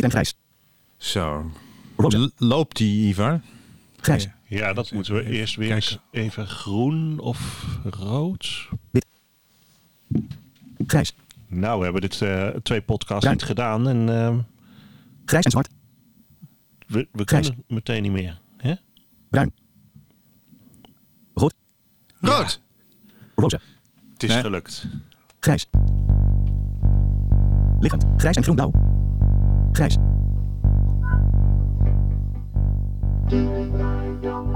Wit en grijs. Zo. Roze. Loopt die, Ivar? Grijs. Ja. Dat moeten we eerst weer eens even groen of rood. Grijs. Nou, we hebben dit eh, twee podcasts Bruin. niet gedaan en eh, Grijs en zwart. we, we Grijs. kunnen meteen niet meer. Hè? Bruin. Rood. Rood. Roze. Het is Nee. gelukt. Grijs. Liggend. Grijs en groen-blauw. Grijs.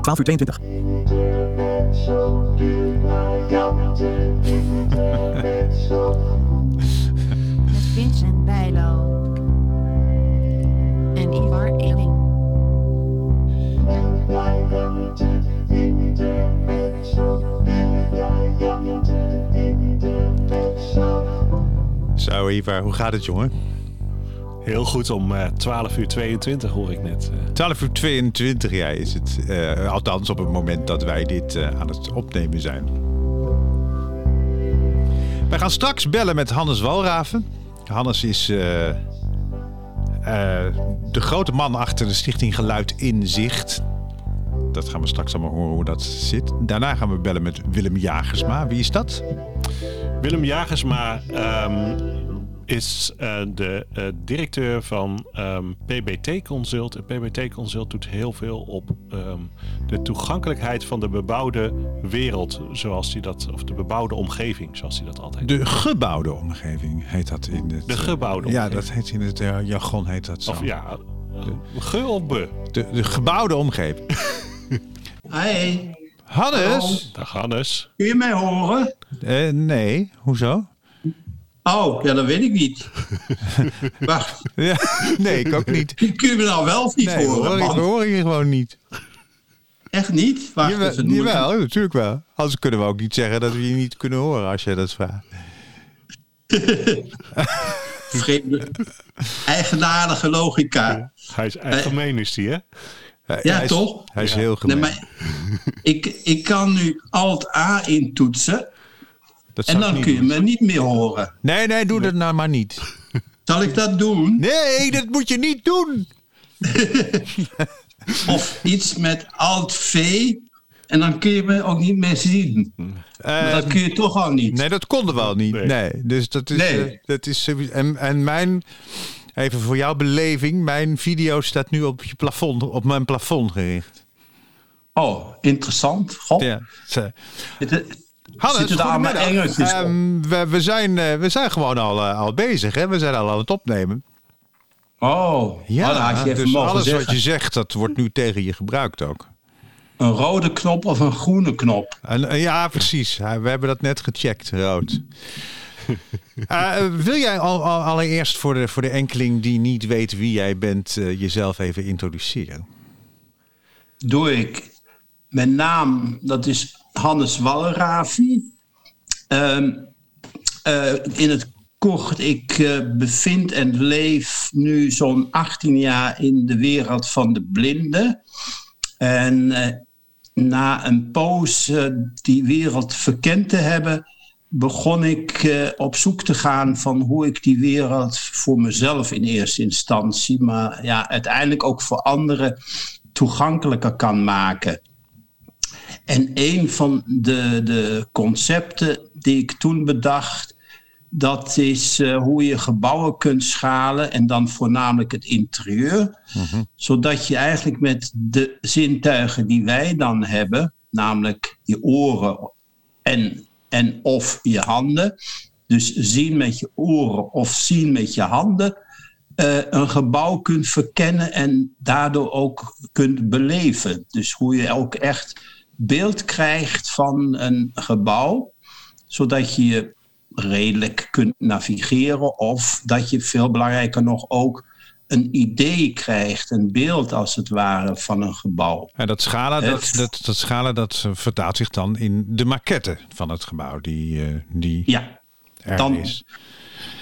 12 uur 22. Met Vincent Bijlo. En Ivar Eling. Zo, Ivar, hoe gaat het, jongen? Heel goed om eh 12 uur 22 hoor ik net. eh. 12 uur 22 ja, is het. eh, althans, op het moment dat wij dit eh, aan het opnemen zijn. Wij gaan straks bellen met Hannes Walraven. Hannes is eh, eh, de grote man achter de stichting Geluid in Zicht. Dat gaan we straks allemaal horen hoe dat zit. Daarna gaan we bellen met Willem Jagersma. Wie is dat? Willem Jagersma ehm, is eh, de eh, directeur van ehm, PBT Consult. En PBT Consult doet heel veel op ehm, de toegankelijkheid van de bebouwde wereld, zoals hij dat, of de bebouwde omgeving, zoals hij dat altijd De gebouwde omgeving heet dat in het... De gebouwde Ja, omgeving. dat heet in het eh, jargon heet dat zo. Of ja, ge of be. De, de gebouwde omgeving. Hi, Hannes? Dag Hannes. kun je mij horen? Eh, nee, hoezo? Oh, ja, dat weet ik niet. Wacht, Ja, nee, ik ook niet. kun je me nou wel of niet Nee, we horen? horen, we man? horen je gewoon niet. Echt niet? Wacht Jawel, even. ik- jawel, natuurlijk wel. Anders kunnen we ook niet zeggen dat we je niet kunnen horen als je dat vraagt. Vreemde, eigenaardige logica. Hij is echt gemeen, is hij, hè? Eh, Ja, hij is, toch? Hij is Ja. heel Nee, gemeen. maar ik, ik kan nu Alt-A intoetsen dat en dan kun je me niet meer horen. Nee, nee, doe dat nou maar niet. Zal ik dat doen? Nee, dat moet je niet doen. Of iets met Alt-V en dan kun je me ook niet meer zien. Maar Eh, dat kun je toch al niet. nee, dat konden we al niet. Nee. Nee. dus dat is... Nee. eh, dat is sowieso- en, en mijn... Even voor jouw beleving. Mijn video staat nu op, je plafond, op mijn plafond gericht. Oh, interessant. God, Ja. Hannes, goedemiddag. op? Ehm, we, we, zijn, eh, we zijn gewoon al, eh, al bezig. Hè? We zijn al aan het opnemen. Oh, Ja, oh, dus alles zeggen. wat je zegt, dat wordt nu tegen je gebruikt ook. Een rode knop of een groene knop? En, eh, ja, precies. We hebben dat net gecheckt, rood. Wil jij al, al- allereerst voor de, voor de enkeling die niet weet wie jij bent, jezelf even introduceren? Doe ik. Mijn naam, dat is Hannes Walraven. Ehm, eh, in het kort, ik eh, bevind en leef nu zo'n 18 jaar in de wereld van de blinden. En eh, na een poos die wereld verkend te hebben, begon ik op zoek te gaan van hoe ik die wereld voor mezelf in eerste instantie, maar ja, uiteindelijk ook voor anderen toegankelijker kan maken. En een van de, de concepten die ik toen bedacht, dat is eh, hoe je gebouwen kunt schalen en dan voornamelijk het interieur. Zodat je eigenlijk met de zintuigen die wij dan hebben, namelijk je oren en, en of je handen, dus zien met je oren of zien met je handen, eh, een gebouw kunt verkennen en daardoor ook kunt beleven. Dus hoe je ook echt beeld krijgt van een gebouw, zodat je redelijk kunt navigeren of dat je veel belangrijker nog ook een idee krijgt, een beeld als het ware van een gebouw. En dat schalen, dat, dat, dat schalen, dat vertaalt zich dan in de maquette van het gebouw die, eh, die Ja, er dan- is.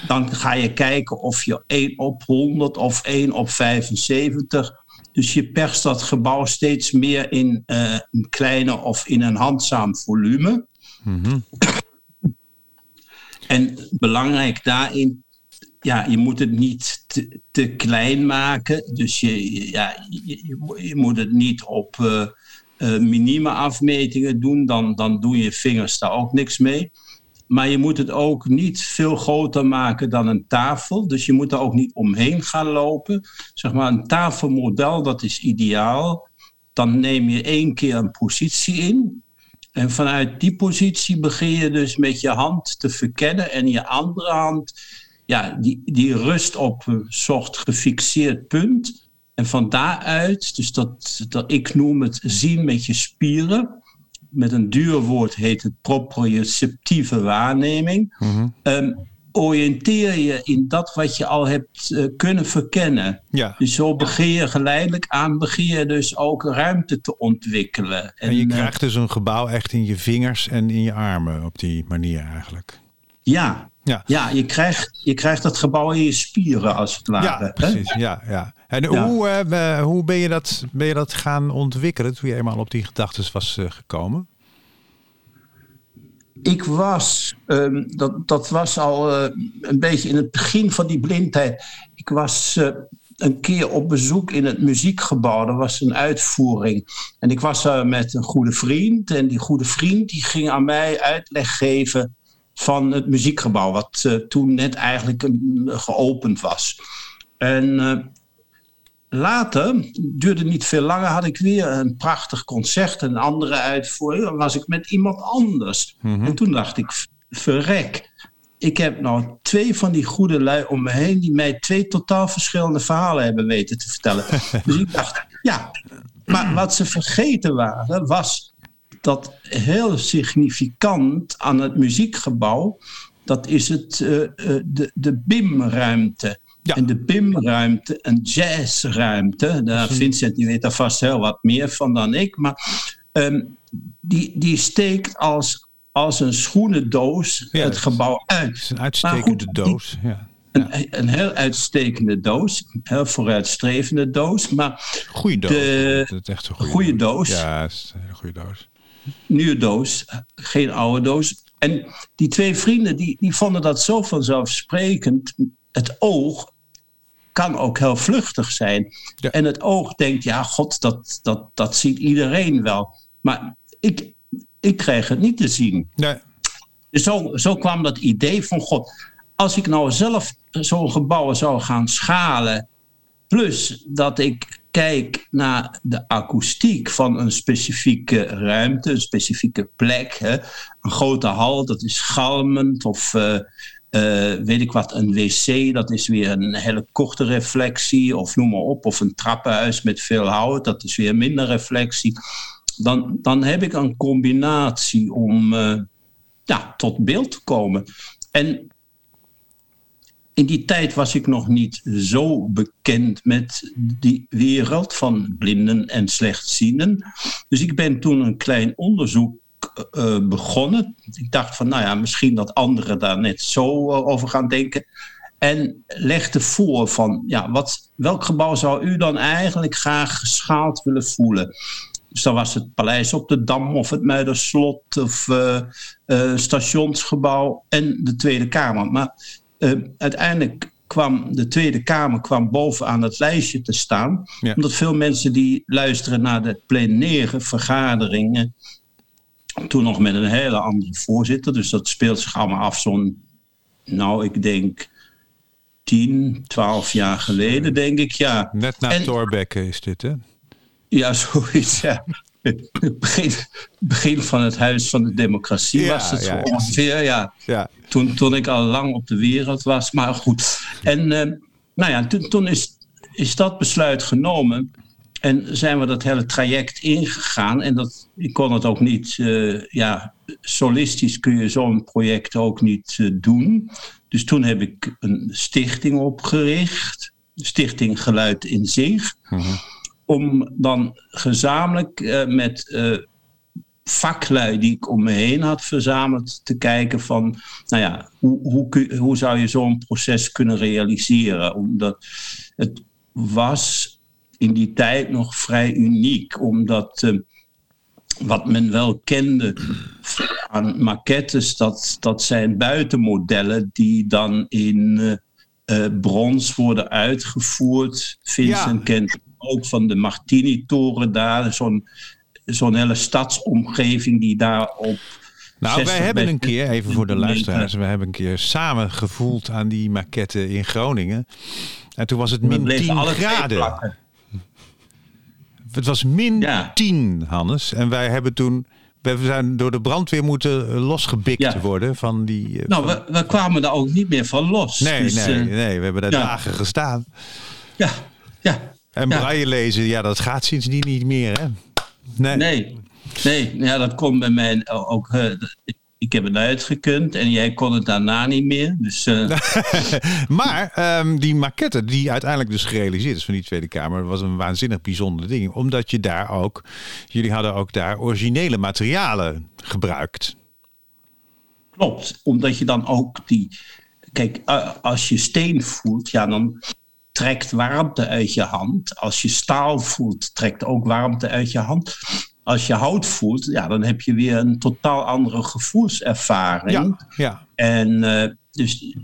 dan ga je kijken of je 1 op 100 of 1 op 75. Dus je perst dat gebouw steeds meer in eh, een kleine of in een handzaam volume. En belangrijk daarin, ja, je moet het niet te, te klein maken. Dus je, ja, je, je moet- het niet op eh, minieme afmetingen doen. Dan, dan doen je vingers daar ook niks mee. Maar je moet het ook niet veel groter maken dan een tafel. Dus je moet er ook niet omheen gaan lopen. Zeg maar een tafelmodel, dat is ideaal. Dan neem je één keer een positie in. En vanuit die positie begin je dus met je hand te verkennen. En je andere hand, ja, die, die rust op een soort gefixeerd punt. En van daaruit, dus dat, dat ik noem het zien met je spieren. Met een duur woord heet het proprioceptieve waarneming. Ehm, oriënteer je in dat wat je al hebt eh, kunnen verkennen. Ja. Dus zo begin je geleidelijk aan, begin je dus ook ruimte te ontwikkelen. En je eh, krijgt dus een gebouw echt in je vingers en in je armen op die manier eigenlijk. ja, Ja. ja je, krijgt, je krijgt dat gebouw in je spieren als het ware. Ja, hè? precies. Ja, ja. En Ja. Hoe, eh, hoe ben, je dat, ben je dat gaan ontwikkelen toen je eenmaal op die gedachten was eh, gekomen? Ik was, ehm, dat, dat was al eh, een beetje in het begin van die blindheid. Ik was eh, een keer op bezoek in het muziekgebouw. Er was een uitvoering. En ik was daar met een goede vriend. En die goede vriend die ging aan mij uitleg geven van het muziekgebouw. Wat eh, toen net eigenlijk een- geopend was. En eh, later, duurde niet veel langer, had ik weer een prachtig concert, een andere uitvoering. Dan was ik met iemand anders. En toen dacht ik, "V- verrek. Ik heb nou twee van die goede lui om me heen die mij twee totaal verschillende verhalen hebben weten te vertellen. dus ik dacht, ja. Maar wat ze vergeten waren, was dat heel significant aan het muziekgebouw, dat is het, eh, eh, de, de BIM-ruimte. Ja. En de BIM-ruimte, een jazzruimte, daar Vincent die weet daar vast heel wat meer van dan ik, maar ehm, die, die steekt als, als een schoenendoos Ja, het gebouw uit. Het is een uitstekende goed, doos. Ja. Een, een heel uitstekende doos, een heel vooruitstrevende doos, maar Goeie doos. De- is echt een goede goede doos. Ja, is een hele goede doos. nieuwe doos, geen oude doos. En die twee vrienden die, die vonden dat zo vanzelfsprekend. Het oog kan ook heel vluchtig zijn. Ja. En het oog denkt, ja, god, dat, dat, dat ziet iedereen wel. Maar ik, ik kreeg het niet te zien. Nee. Dus zo, zo kwam dat idee van, god, als ik nou zelf zo'n gebouw zou gaan schalen, plus dat ik kijk naar de akoestiek van een specifieke ruimte, een specifieke plek, hè. een grote hal, dat is galmend, of eh, weet ik wat, een wc, dat is weer een hele korte reflectie, of noem maar op, of een trappenhuis met veel hout, dat is weer minder reflectie. Dan, dan heb ik een combinatie om eh, ja, tot beeld te komen. En in die tijd was ik nog niet zo bekend met die wereld van blinden en slechtzienden. Dus ik ben toen een klein onderzoek eh, begonnen. Ik dacht van, nou ja, misschien dat anderen daar net zo eh, over gaan denken. En legde voor van, ja, wat, welk gebouw zou u dan eigenlijk graag geschaald willen voelen? Dus dan was het Paleis op de Dam of het Muiderslot of eh, eh, stationsgebouw en de Tweede Kamer. Maar eh, uiteindelijk kwam de Tweede Kamer kwam bovenaan het lijstje te staan. Ja. Omdat veel mensen die luisteren naar de plenaire vergaderingen, toen nog met een hele andere voorzitter. Dus dat speelt zich allemaal af zo'n, nou ik denk 10, 12 jaar geleden, denk ik. Ja, Net na En- Thorbecke is dit, hè? ja zoiets. Ja. Het begin, begin van het Huis van de Democratie Ja, was het zo ongeveer. Ja. Ja. Toen, toen ik al lang op de wereld was. Maar goed. En eh, nou ja, toen, toen is, is dat besluit genomen. En zijn we dat hele traject ingegaan. En dat, ik kon het ook niet, eh, ja, solistisch kun je zo'n project ook niet eh, doen. Dus toen heb ik een stichting opgericht. Stichting Geluid in Zich. Om dan gezamenlijk eh, met vaklui die ik om me heen had verzameld te kijken van, nou ja, hoe, hoe, hoe zou je zo'n proces kunnen realiseren? Omdat het was in die tijd nog vrij uniek, omdat eh, wat men wel kende aan maquettes, dat, dat zijn buitenmodellen die dan in eh, eh, brons worden uitgevoerd. Vincent Ja. kent ook van de Martini-toren daar. Zo'n zo'n hele stadsomgeving die daar op... Nou, wij 60 hebben een keer, even voor de 20 luisteraars, we hebben een keer samen gevoeld aan die maquette in Groningen. En toen was het min bleven 10 alle twee graden. Het was min Ja. 10, Hannes. En wij hebben toen, we zijn door de brandweer moeten losgebikt Ja. worden van die... eh, Nou, we, we kwamen daar ook niet meer van los. nee, Dus, nee, eh, nee, we hebben daar ja. dagen gestaan. ja, ja. En braille lezen, ja, dat gaat sindsdien niet meer, hè? Nee. Nee, nee ja, dat kon bij mij ook. eh, ik heb het uitgekund en jij kon het daarna niet meer. Dus eh, Maar ehm, die maquette die uiteindelijk dus gerealiseerd is van die Tweede Kamer, was een waanzinnig bijzonder ding. Omdat je daar ook, jullie hadden ook daar originele materialen gebruikt. klopt, omdat je dan ook die. Kijk, als je steen voelt, ja, dan trekt warmte uit je hand. Als je staal voelt, trekt ook warmte uit je hand. Als je hout voelt, ja, dan heb je weer een totaal andere gevoelservaring. Ja, ja. En eh, dus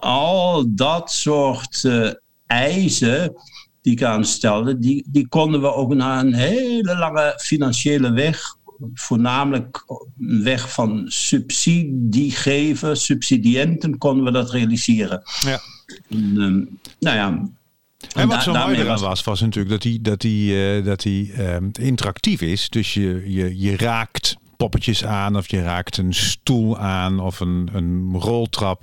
al dat soort eh, eisen die ik aanstelde, die, die konden we ook na een hele lange financiële weg, voornamelijk een weg van subsidie geven, subsidiënten, konden we dat realiseren. ja. En, ehm, nou ja. En wat zo mooi eraan was, was natuurlijk dat hij dat hij eh, dat hij ehm, interactief is. Dus je, je, je raakt poppetjes aan of je raakt een stoel aan of een, een roltrap.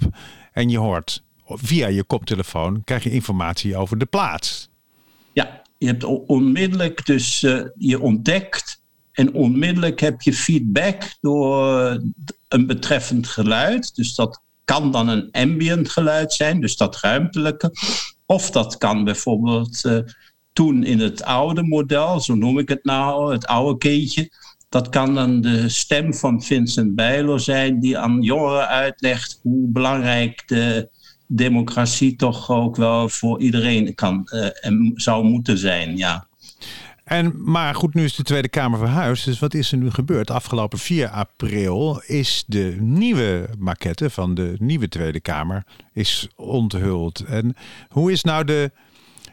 En je hoort via je koptelefoon krijg je informatie over de plaats. Ja, je hebt onmiddellijk dus eh, je ontdekt en onmiddellijk heb je feedback door een betreffend geluid. Dus dat kan dan een ambient geluid zijn, dus dat ruimtelijke. Of dat kan bijvoorbeeld eh, toen in het oude model, zo noem ik het nou, het oude kindje. Dat kan dan de stem van Vincent Bijlo zijn die aan jongeren uitlegt hoe belangrijk de democratie toch ook wel voor iedereen kan eh, en zou moeten zijn. Ja. En, maar goed, nu is de Tweede Kamer verhuisd. Dus wat is er nu gebeurd? Afgelopen 4 april is de nieuwe maquette van de nieuwe Tweede Kamer is onthuld. En hoe is nou de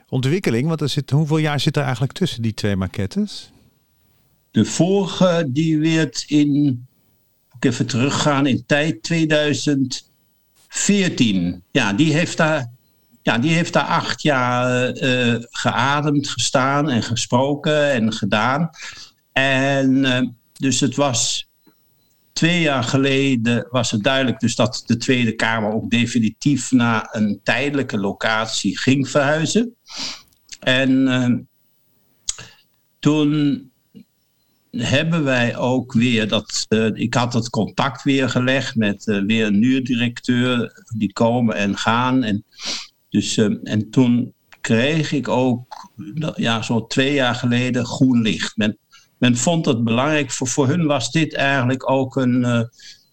ontwikkeling? Want er zit, hoeveel jaar zit er eigenlijk tussen die twee maquettes? De vorige die werd in, ik even teruggaan in tijd, 2014. Ja, die heeft daar, ja, die heeft daar acht jaar eh, eh, geademd, gestaan en gesproken en gedaan. En eh, dus het was twee jaar geleden was het duidelijk dus dat de Tweede Kamer ook definitief naar een tijdelijke locatie ging verhuizen. En toen hebben wij ook weer dat. ik had het contact weer gelegd met weer een nieuwe directeur. Die komen en gaan. En, dus, eh, en toen kreeg ik ook, ja, zo twee jaar geleden, groen licht. Men, men vond het belangrijk. Voor, voor hun was dit eigenlijk ook een eh,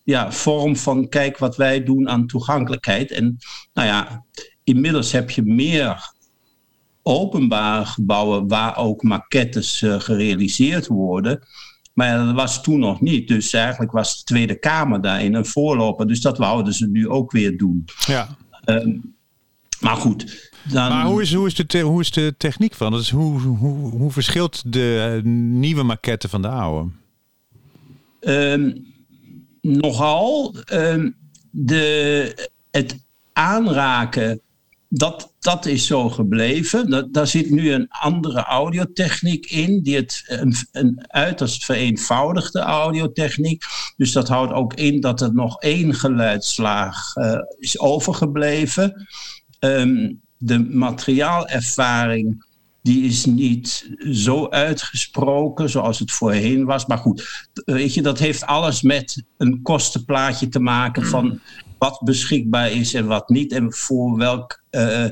ja, vorm van: kijk wat wij doen aan toegankelijkheid. En nou ja, inmiddels heb je meer openbare gebouwen waar ook maquettes eh, gerealiseerd worden. Maar dat was toen nog niet. Dus eigenlijk was de Tweede Kamer daarin een voorloper. Dus dat wouden ze nu ook weer doen. Ja. Ehm, maar goed. Dan, Maar hoe is, hoe, is de hoe is de techniek van? Dus hoe, hoe, hoe verschilt de eh, nieuwe maquette van de oude? Ehm, nogal. ehm, de, het aanraken, dat, dat is zo gebleven. Dat, daar zit nu een andere audiotechniek in, die het, een, een uiterst vereenvoudigde audiotechniek. Dus dat houdt ook in dat er nog één geluidslaag eh, is overgebleven. Ehm, de materiaalervaring die is niet zo uitgesproken zoals het voorheen was. Maar goed, weet je, dat heeft alles met een kostenplaatje te maken van wat beschikbaar is en wat niet. En voor welk eh,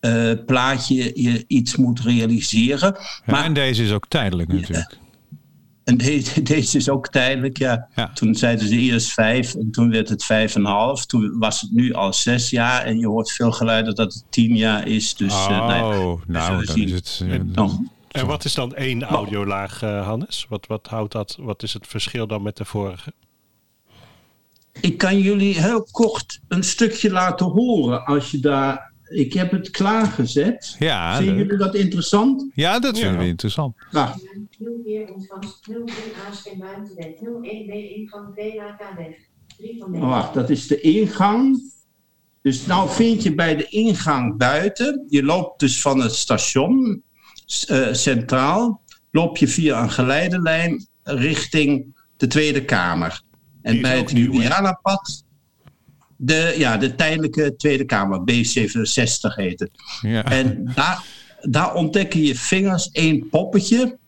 eh, plaatje je iets moet realiseren. Ja, Maar en deze is ook tijdelijk natuurlijk. en deze, deze is ook tijdelijk, ja. Ja. Toen zeiden ze eerst vijf en toen werd het vijf en een half. Toen was het nu al zes jaar en je hoort veel geluiden dat het tien jaar is. Dus, eh, nou ja, oh, nou, zullen dan zien. is het... nou, En wat is dan één audiolaag, eh, Hannes? Wat, wat houdt dat? Wat is het verschil dan met de vorige? ik kan jullie heel kort een stukje laten horen als je daar. Ik heb het klaargezet. Ja, Vinden leuk. jullie dat interessant? Ja, dat vinden Ja. we interessant. Nou, 04 ontvangst, 03 aansteen buitenweg, 01 B ingang VHK-weg. 3 van Oh, wacht, dat is de ingang. Dus nou vind je bij de ingang buiten. Je loopt dus van het station eh, centraal. Loop je via een geleidelijn richting de Tweede Kamer. En bij het nieuw? Julianapad. De, ja, de tijdelijke Tweede Kamer, B67 heet het. Ja. En daar, daar ontdekken je vingers één poppetje.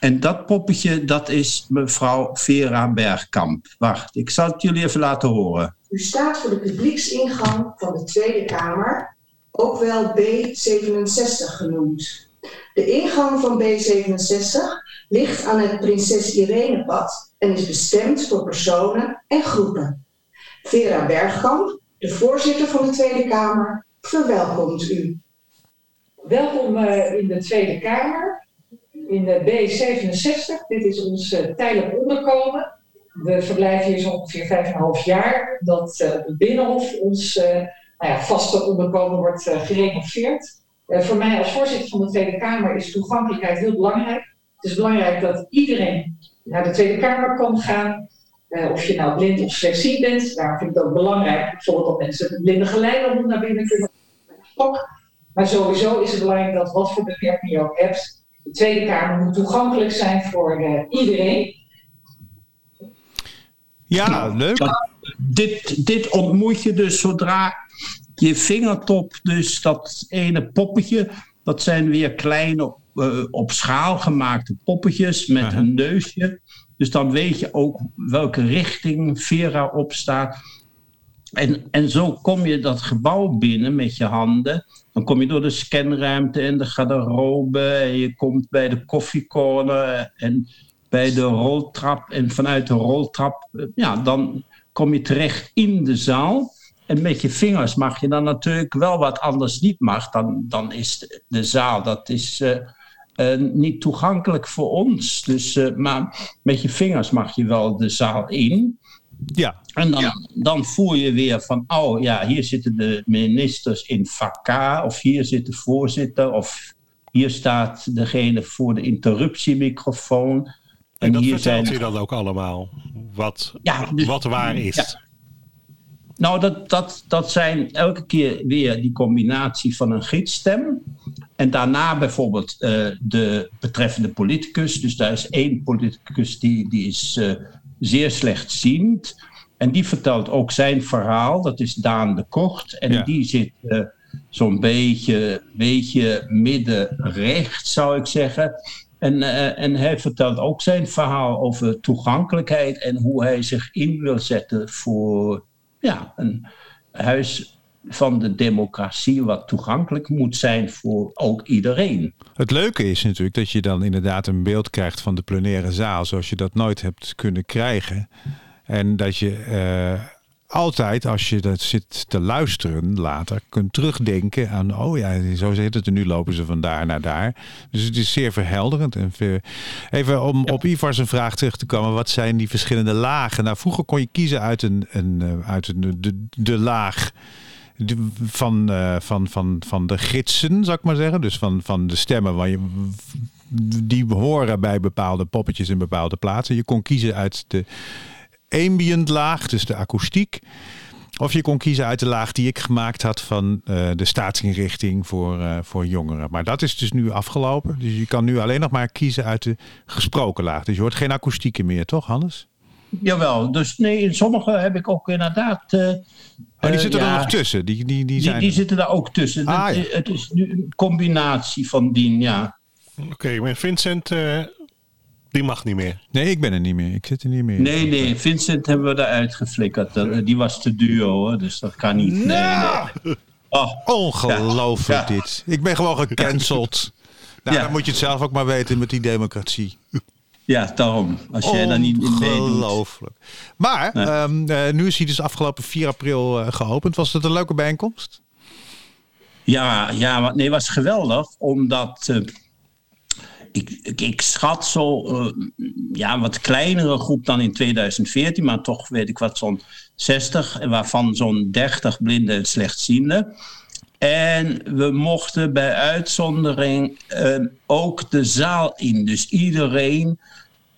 En dat poppetje, dat is mevrouw Vera Bergkamp. Wacht, ik zal het jullie even laten horen. U staat voor de publieksingang van de Tweede Kamer, ook wel B67 genoemd. De ingang van B67 ligt aan het Prinses Irenepad en is bestemd voor personen en groepen. Vera Bergkamp, de voorzitter van de Tweede Kamer, verwelkomt u. Welkom eh, in de Tweede Kamer, in de B67. Dit is ons eh, tijdelijk onderkomen. We verblijven hier zo ongeveer vijf en een half jaar. Dat eh, het Binnenhof ons nou ja, vaste onderkomen wordt gerenoveerd. Voor mij als voorzitter van de Tweede Kamer is toegankelijkheid heel belangrijk. Het is belangrijk dat iedereen naar de Tweede Kamer kan gaan. Eh, of je nou blind of slechtziend bent. Daarom vind ik het ook belangrijk bijvoorbeeld dat mensen met blinde geleider naar binnen kunnen. Maar sowieso is het belangrijk dat wat voor beperking je ook hebt, de Tweede Kamer moet toegankelijk zijn voor eh, iedereen. Ja, Nou, leuk. dat- dit, dit ontmoet je dus zodra je vingertop, dus dat ene poppetje, dat zijn weer kleine eh, op schaal gemaakte poppetjes met een neusje. Dus dan weet je ook welke richting Vera opstaat. En, en zo kom je dat gebouw binnen met je handen. Dan kom je door de scanruimte en de garderobe. En je komt bij de koffiecorner en bij de roltrap. En vanuit de roltrap, eh, ja, dan kom je terecht in de zaal. En met je vingers mag je dan natuurlijk wel wat anders niet mag. Dan, dan is de, zaal, dat is eh, eh, niet toegankelijk voor ons. Dus, eh, maar met je vingers mag je wel de zaal in. Ja, En dan, dan voel je weer van, oh ja, hier zitten de ministers in vak K, of hier zit de voorzitter, of hier staat degene voor de interruptiemicrofoon. En dat hier vertelt zijn- je dan ook allemaal, wat, Ja, dus- wat waar is. Ja. Nou, dat, dat, dat zijn elke keer weer die combinatie van een gietsstem. En daarna bijvoorbeeld eh, de betreffende politicus. Dus daar is één politicus die, die is eh, zeer slechtziend. En die vertelt ook zijn verhaal. Dat is Daan de Kort. En Ja. die zit eh, zo'n beetje, beetje middenrecht, zou ik zeggen. En, en hij vertelt ook zijn verhaal over toegankelijkheid en hoe hij zich in wil zetten voor ja, een huis van de democratie, wat toegankelijk moet zijn voor ook iedereen. het leuke is natuurlijk dat je dan inderdaad een beeld krijgt van de plenaire zaal zoals je dat nooit hebt kunnen krijgen. En dat je eh, altijd, als je dat zit te luisteren later, kunt terugdenken aan, oh ja, zo zit het en nu lopen ze van daar naar daar. Dus het is zeer verhelderend. En ver- Even om op Ivar zijn vraag terug te komen, wat zijn die verschillende lagen? Nou, vroeger kon je kiezen uit, een, een, eh, uit een, de, de laag van, eh, van, van, van de gidsen, zou ik maar zeggen. Dus van, van de stemmen waar je, die horen bij bepaalde poppetjes in bepaalde plaatsen. Je kon kiezen uit de ambient laag, dus de akoestiek. Of je kon kiezen uit de laag die ik gemaakt had van eh, de staatsinrichting voor, eh, voor jongeren. Maar dat is dus nu afgelopen. Dus je kan nu alleen nog maar kiezen uit de gesproken laag. Dus je hoort geen akoestieken meer, toch Hannes? Jawel, dus nee, in sommige heb ik ook inderdaad. eh, Oh, die eh, zitten er ja, nog tussen. Die, die, die zijn die er. zitten daar ook tussen. Ah, Het- ja. Het is nu een combinatie van dien, ja. Oké, maar Vincent, eh, die mag niet meer. Nee, ik ben er niet meer. Ik zit er niet meer. Nee, nee, Vincent hebben we eruit geflikkerd. Dat- Die was te duur hoor, dus dat kan niet. Nee, nee. Oh, Ongelooflijk Ja. dit. Ik ben gewoon gecanceld. Nou, Ja. dan moet je het zelf ook maar weten met die democratie. Ja, daarom. Als jij daar niet in meedoet. Ongelooflijk. Maar Nee. ehm, eh, nu is hij dus afgelopen 4 april eh, geopend. Was het een leuke bijeenkomst? Ja, ja, nee, was geweldig, omdat eh, ik, ik, ik schat zo ja, wat kleinere groep dan in 2014, maar toch weet ik wat zo'n 60, en waarvan zo'n 30 blinden en slechtzienden. En we mochten bij uitzondering eh, ook de zaal in. Dus iedereen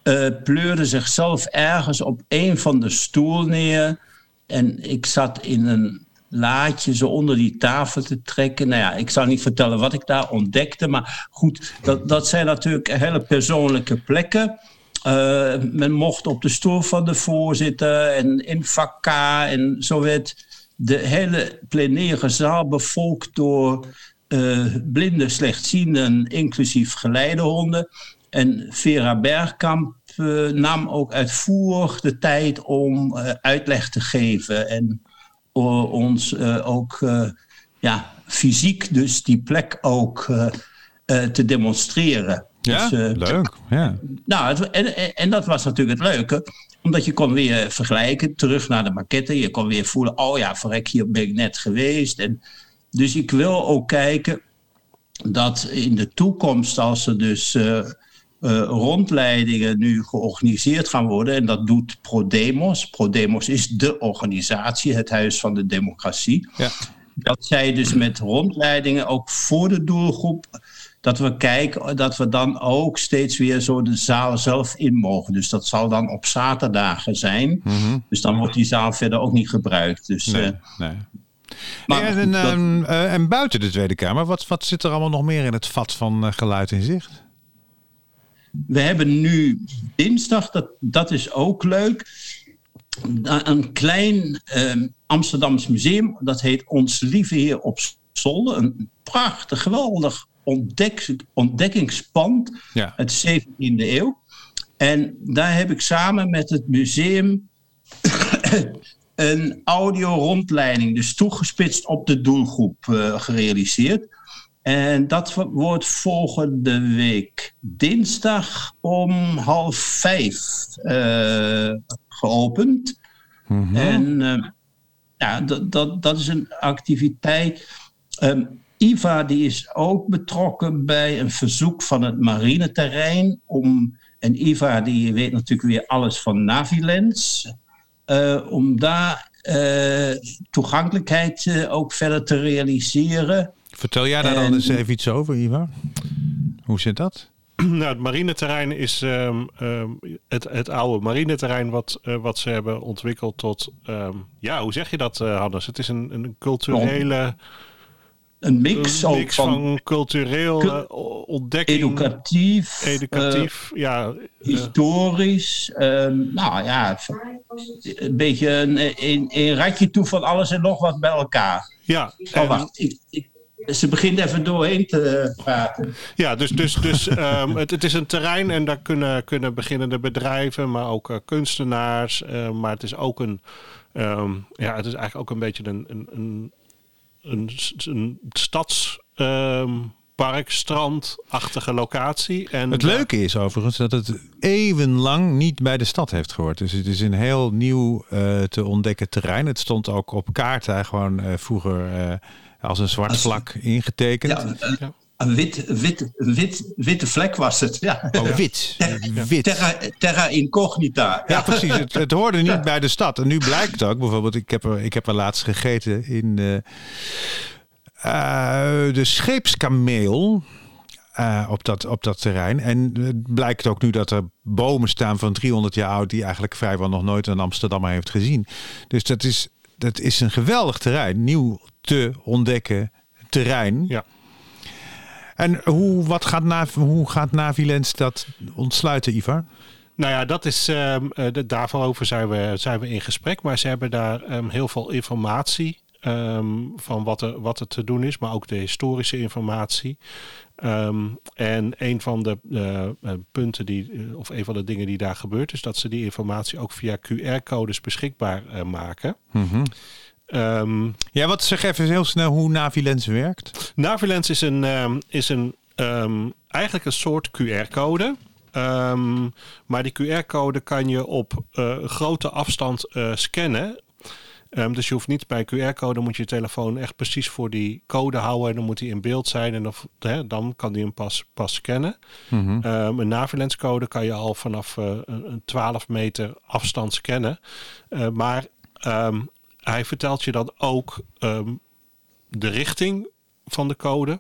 eh, pleurde zichzelf ergens op een van de stoel neer. En ik zat in een laadje zo onder die tafel te trekken. Nou ja, ik zal niet vertellen wat ik daar ontdekte. Maar goed, dat, dat zijn natuurlijk hele persoonlijke plekken. Uh, men mocht op de stoel van de voorzitter en in vak K. En zo werd de hele plenaire zaal bevolkt door uh, blinde slechtzienden, inclusief geleidehonden. En Vera Bergkamp uh, nam ook uitvoerig de tijd om uitleg te geven en ons ook ja, fysiek dus die plek ook te demonstreren. Ja, dus, leuk. Ja. Nou, en, en dat was natuurlijk het leuke omdat je kon weer vergelijken, terug naar de maquette. Je kon weer voelen, oh ja, verrek, hier ben ik net geweest. En, dus ik wil ook kijken dat in de toekomst, als er dus uh, uh, rondleidingen nu georganiseerd gaan worden, en dat doet ProDemos. ProDemos is de organisatie, het Huis van de Democratie. Ja. Dat zij dus met rondleidingen ook voor de doelgroep dat we kijken dat we dan ook steeds weer zo de zaal zelf in mogen. Dus dat zal dan op zaterdagen zijn. Mhm. Dus dan wordt die zaal verder ook niet gebruikt. Dus, Nee, eh, nee. maar en, dat- ehm, eh, en buiten de Tweede Kamer, wat, wat zit er allemaal nog meer in het vat van eh, geluid in zicht? we hebben nu dinsdag, dat, dat is ook leuk, een klein Amsterdams museum. Dat heet Ons Lieve Heer op Zolder. Een prachtig, geweldig ontdek, ontdekkingspand Ja. uit de 17e eeuw. En daar heb ik samen met het museum een audio-rondleiding, dus toegespitst op de doelgroep, eh, gerealiseerd. En dat wo- wordt volgende week dinsdag om half vijf eh, geopend. Mhm. En eh, ja, dat, dat, dat is een activiteit. Ehm, Iva die is ook betrokken bij een verzoek van het marineterrein. Om, en Iva die weet natuurlijk weer alles van Navilens. eh, om daar eh, toegankelijkheid eh, ook verder te realiseren. Vertel jij daar dan En- eens even iets over, Ivar? Hoe zit dat? Nou, het marineterrein is ehm, ehm, het, het oude marineterrein wat, eh, wat ze hebben ontwikkeld tot... ehm, ja, hoe zeg je dat, Hannes? Het is een, een culturele Een mix, een mix van, van, cultureel Cul- eh, ontdekking, educatief, educatief. ja, eh, eh, historisch. ehm, nou ja, een beetje een, een, een ratje toe van alles en nog wat bij elkaar. ja, Oh, en- wacht. Ik, ik, ze begint even doorheen te praten. Ja, dus, dus, dus ehm, het, het is een terrein en daar kunnen, kunnen beginnende bedrijven, maar ook eh, kunstenaars. eh, maar het is ook een, ehm, ja, het is eigenlijk ook een beetje een, een, een, een, een stadspark, strandachtige locatie. En Het leuke is overigens dat het eeuwenlang niet bij de stad heeft gehoord. Dus het is een heel nieuw eh, te ontdekken terrein. Het stond ook op kaarten gewoon eh, vroeger eh, als een zwart Als- vlak ingetekend. Ja, een, wit, wit, wit, witte vlek was het. Ja. Oh, wit. wit. Terra, terra incognita. Ja, precies. Het, het hoorde niet bij de stad. En nu blijkt ook, bijvoorbeeld, ik heb er, ik heb er laatst gegeten in de, eh, de scheepskameel. eh, op, dat, op dat terrein. En het blijkt ook nu dat er bomen staan van 300 jaar oud... die eigenlijk vrijwel nog nooit een Amsterdammer heeft gezien. Dus dat is, dat is een geweldig terrein. Nieuw te ontdekken terrein. Ja. En hoe, wat gaat Nav, hoe gaat Navilens dat ontsluiten, Ivar? Nou ja, dat is, ehm, eh, de- daarover zijn we, zijn we in gesprek. Maar ze hebben daar ehm, heel veel informatie ehm, van wat er, wat er te doen is. Maar ook de historische informatie. En een van de eh, punten die, eh, of een van de dingen die daar gebeurt, is dat ze die informatie ook via QR-codes beschikbaar maken. Ehm, Ja, wat zeg even heel snel hoe Navilens werkt. Navilens is een, ehm, is een ehm, eigenlijk een soort QR-code. Maar die QR-code kan je op eh, grote afstand eh, scannen. Dus je hoeft niet bij QR-code, moet je je telefoon echt precies voor die code houden. En dan moet die in beeld zijn en of, hè, dan kan die hem pas, pas scannen. Mhm. Een Navilens code kan je al vanaf eh, een een 12 meter afstand scannen. Maar hij vertelt je dan ook ehm, de richting van de code.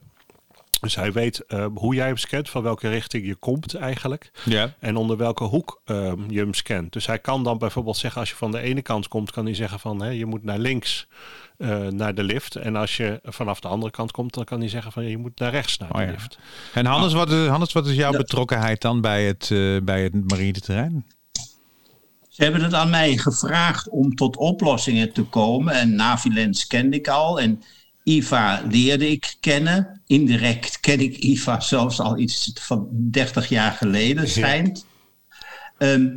Dus hij weet ehm, hoe jij hem scant, van welke richting je komt eigenlijk. Ja. En onder welke hoek ehm, je hem scant. Dus hij kan dan bijvoorbeeld zeggen, als je van de ene kant komt, kan hij zeggen van hè, je moet naar links eh, naar de lift. En als je vanaf de andere kant komt, dan kan hij zeggen van je moet naar rechts naar Oh de ja. lift. En Hannes, wat is, Hannes, wat is jouw Ja. betrokkenheid dan bij het, eh, bij het marine terrein? Ze hebben het aan mij gevraagd om tot oplossingen te komen. En Navilens kende ik al. En IVA leerde ik kennen. Indirect ken ik IVA zelfs al iets van 30 jaar geleden, schijnt. Ehm,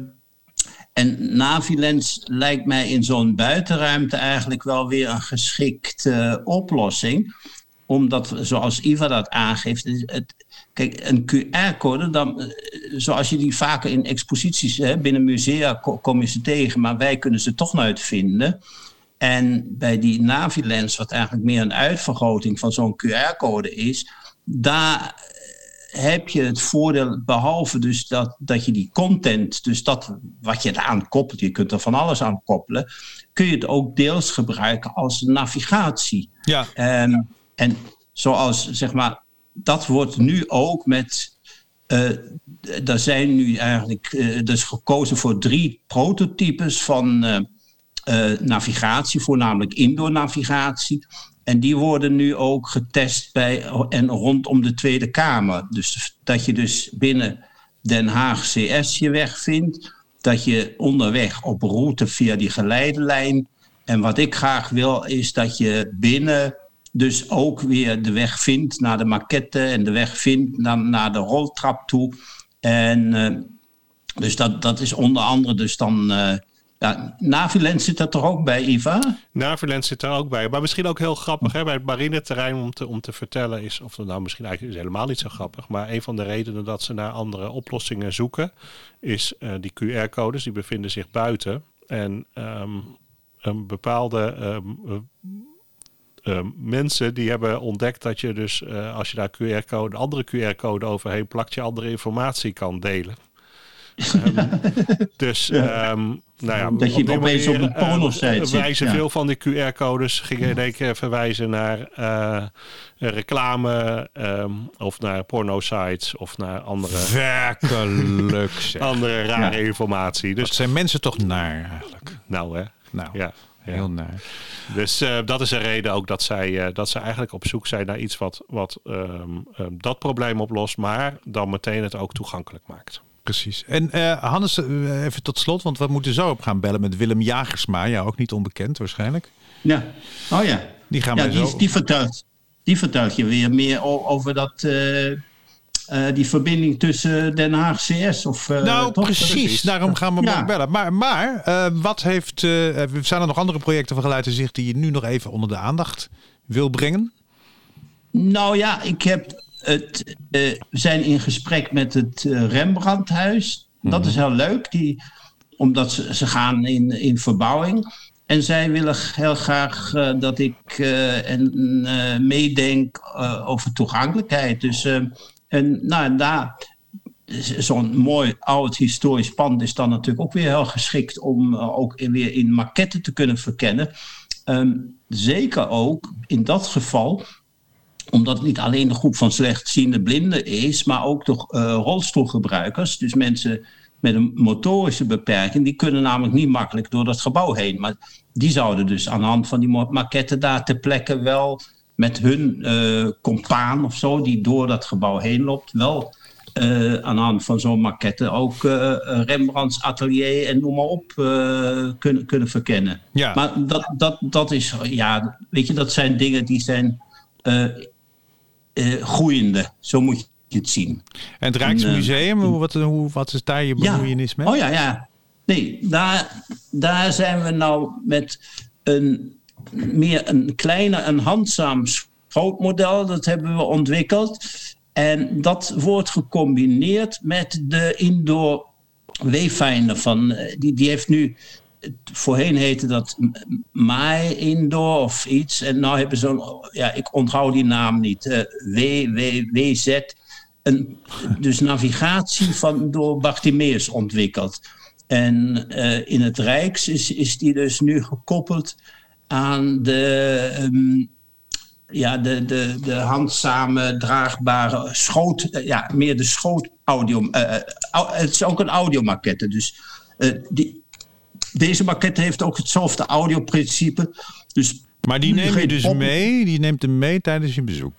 en Navilens lijkt mij in zo'n buitenruimte eigenlijk wel weer een geschikte oplossing. Omdat, zoals Iva dat aangeeft, het, kijk, een QR-code, dan, eh, zoals je die vaker in exposities hè, binnen musea ko- kom je ze tegen, maar wij kunnen ze toch nooit vinden. En bij die Navilens, wat eigenlijk meer een uitvergroting van zo'n QR-code is, daar heb je het voordeel, behalve dus dat, dat je die content, dus dat wat je eraan koppelt, je kunt er van alles aan koppelen, kun je het ook deels gebruiken als navigatie. Ja. Ehm, en zoals zeg maar, dat wordt nu ook met. eh er zijn nu eigenlijk eh, dus gekozen voor drie prototypes van eh, navigatie, voornamelijk indoor navigatie. En die worden nu ook getest bij en rondom de Tweede Kamer. Dus dat je dus binnen Den Haag CS je weg vindt. Dat je onderweg op route via die geleidelijn. En wat ik graag wil is dat je binnen dus ook weer de weg vindt naar de maquette. En de weg vindt naar, naar de roltrap toe. En eh, dus dat, dat is onder andere dus dan... eh ja, zit er toch ook bij, Iva? Navilens zit er ook bij. Maar misschien ook heel grappig hè, bij het marineterrein om te, om te vertellen is, of nou misschien eigenlijk is helemaal niet zo grappig, maar een van de redenen dat ze naar andere oplossingen zoeken, is eh, die QR-codes, die bevinden zich buiten. En ehm, een bepaalde ehm, eh, ehm, mensen die hebben ontdekt dat je dus eh, als je daar QR-code, een andere QR-code overheen plakt, je andere informatie kan delen. Ehm, dus, ehm, nou ja, Dat je opeens op een porno-site eh, zit, wijzen ja. veel van die QR-codes gingen in één keer verwijzen naar eh, reclame ehm, of naar porno-sites of naar andere, Werkelijk zeg. andere rare informatie. Dat Dus zijn mensen toch naar eigenlijk. nou hè, Nou, ja. Ja. heel naar. Dus eh, dat is een reden ook dat zij, eh, dat zij eigenlijk op zoek zijn naar iets wat, wat ehm, ehm, dat probleem oplost, maar dan meteen het ook toegankelijk maakt. Precies. En eh, Hannes, even tot slot, want we moeten zo op gaan bellen met Willem Jagersma. Ja, ook niet onbekend waarschijnlijk. Ja. Oh ja. Die gaan Ja, wij die, zo... die, vertelt, die vertelt je weer meer over dat, eh, die verbinding tussen Den Haag CS. Of, eh, nou, toch? precies. Daarom gaan we Ja. ook bellen. Maar, maar eh, wat heeft, eh, zijn er nog andere projecten van Geluid en Zicht die je nu nog even onder de aandacht wil brengen? Nou ja, ik heb het, eh, we zijn in gesprek met het eh, Rembrandthuis. Dat is heel leuk, die, omdat ze, ze gaan in, in verbouwing. En zij willen heel graag eh, dat ik eh, en, eh, meedenk eh, over toegankelijkheid. Dus eh, en, nou, daar, zo'n mooi oud historisch pand is dan natuurlijk ook weer heel geschikt om eh, ook in- weer in maquetten te kunnen verkennen. Ehm, zeker ook in dat geval omdat het niet alleen de groep van slechtziende blinden is, maar ook de eh, rolstoelgebruikers. Dus mensen met een motorische beperking, die kunnen namelijk niet makkelijk door dat gebouw heen. Maar die zouden dus aan de hand van die maquetten daar ter plekke wel met hun eh compaan of zo, die door dat gebouw heen loopt, wel eh, aan de hand van zo'n maquette ook eh, Rembrandts atelier en noem maar op kunnen, kunnen verkennen. Ja. Maar dat, dat, dat is, ja, weet je, dat zijn dingen die zijn groeiende. Zo moet je het zien. En het Rijksmuseum, wat, hoe, wat is daar je bemoeienis mee? Oh ja, ja. Nee, daar, daar zijn we nou met een meer een kleiner, een handzaam schootmodel. Dat hebben we ontwikkeld. En dat wordt gecombineerd met de indoor wayfinder van. eh, Die, die heeft nu voorheen heette dat My Indoor of iets. En nu hebben ze ja, ik onthoud die naam niet. eh w, w, WZ. Een, dus navigatie van, door Bartimeus ontwikkeld. En eh, in het Rijks is, is die dus nu gekoppeld aan de, ehm, ja, de, de, de handzame, draagbare schoot, eh, ja, meer de schootaudio. eh, eh, au- het is ook een audiomaquette. Dus eh, die, deze maquette heeft ook hetzelfde audioprincipe. Dus Maar die neem je dus mee, die neemt hem mee tijdens je bezoek.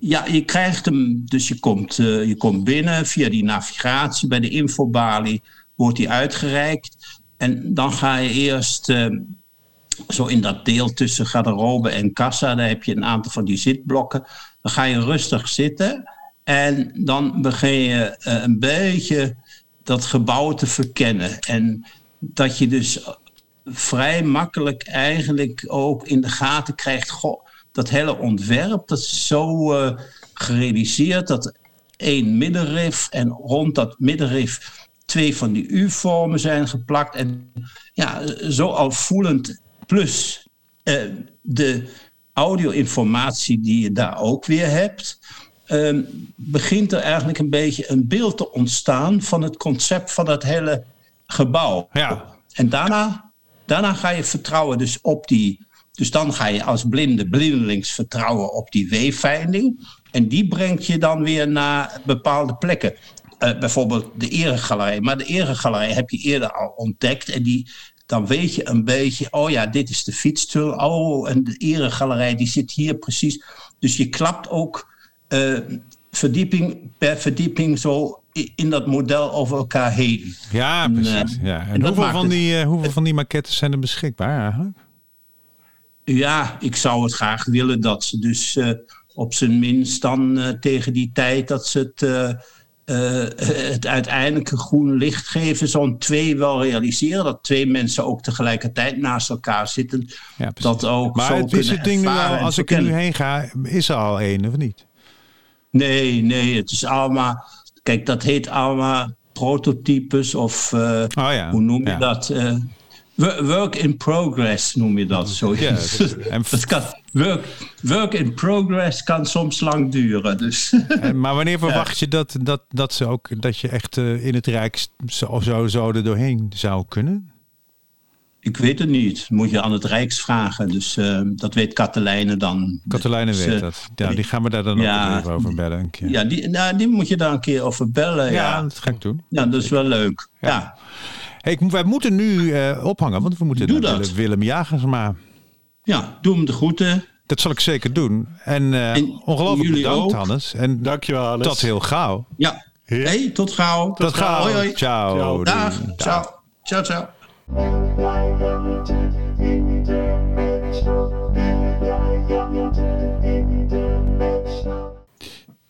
Ja, je krijgt hem, dus je komt, eh, je komt binnen via die navigatie bij de infobalie, wordt die uitgereikt. En dan ga je eerst eh, zo in dat deel tussen garderobe en kassa, daar heb je een aantal van die zitblokken. Dan ga je rustig zitten en dan begin je eh, een beetje dat gebouw te verkennen. En dat je dus vrij makkelijk eigenlijk ook in de gaten krijgt. Dat hele ontwerp, dat is zo eh, gerealiseerd dat één middenrif en rond dat middenrif twee van die U-vormen zijn geplakt. En ja, zo al voelend. Plus eh, de audio-informatie die je daar ook weer hebt. ehm, begint er eigenlijk een beetje een beeld te ontstaan van het concept van dat hele gebouw. Ja. En daarna, daarna ga je vertrouwen dus op die. Dus dan ga je als blinde blindelings vertrouwen op die weefveiling. En die brengt je dan weer naar bepaalde plekken. Eh, bijvoorbeeld de eregalerij. Maar de eregalerij heb je eerder al ontdekt. En die, dan weet je een beetje, oh ja, dit is de fietstul. Oh, en de eregalerij die zit hier precies. Dus je klapt ook eh, verdieping per verdieping zo in dat model over elkaar heen. Ja, precies. eh, Ja. En, hoeveel, van het- die, eh, hoeveel van die maquettes zijn er beschikbaar eigenlijk? Ja, ik zou het graag willen dat ze dus op zijn minst dan tegen die tijd dat ze het, eh, eh, het uiteindelijke groen licht geven, zo'n twee wel realiseren. Dat twee mensen ook tegelijkertijd naast elkaar zitten. Ja. Dat ook maar zo het is het ding nu al, en als ik er nu heen ga, is er al één of niet? Nee, nee, het is allemaal. Kijk, dat heet allemaal prototypes of eh, Oh ja. hoe noem je ja. dat? Eh, work in progress noem je dat zoiets. Ja, dat- kan, work, work in progress kan soms lang duren. Dus En, maar wanneer verwacht je dat, dat, dat, ze ook, dat je echt eh, in het Rijk zo, zo, zo er doorheen zou kunnen? ik weet het niet. Moet je aan het Rijks vragen. Dus eh, dat weet Katelijne dan. Katelijne Dus, weet eh, dat. Ja, die gaan we daar dan ja, ook over bellen een keer. Ja, die, nou, die moet je daar een keer over bellen. Ja, Ja, dat ga ik doen. ja dat is wel leuk. Ja. Hey, ik, wij moeten nu eh, ophangen, want we moeten Doe dat. Willem, Jagersma. ja, doe hem de groeten. Dat zal ik zeker doen. En, eh, En ongelooflijk jullie bedankt, ook. Hannes. En Dankjewel, Hannes. tot heel gauw. Ja. Heer. Hey, tot gauw. Tot gauw. Hoi, hoi. Ciao. Dag. Dag. Ciao. Ciao, ciao.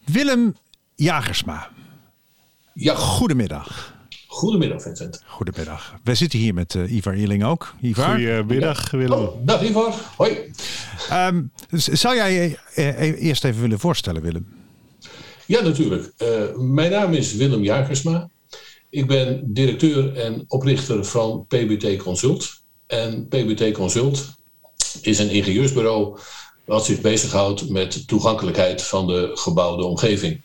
Willem Jagersma. Ja, Goedemiddag. Goedemiddag Vincent. Goedemiddag. We zitten hier met eh, Ivar Eerling ook. Ivar, Goedemiddag, Willem. Oh, dag Ivar. Hoi. ehm, z- zou jij je eh, eerst even willen voorstellen, Willem? Ja, natuurlijk. Eh, mijn naam is Willem Jagersma. Ik ben directeur en oprichter van PBT Consult. En PBT Consult is een ingenieursbureau wat zich bezighoudt met toegankelijkheid van de gebouwde omgeving.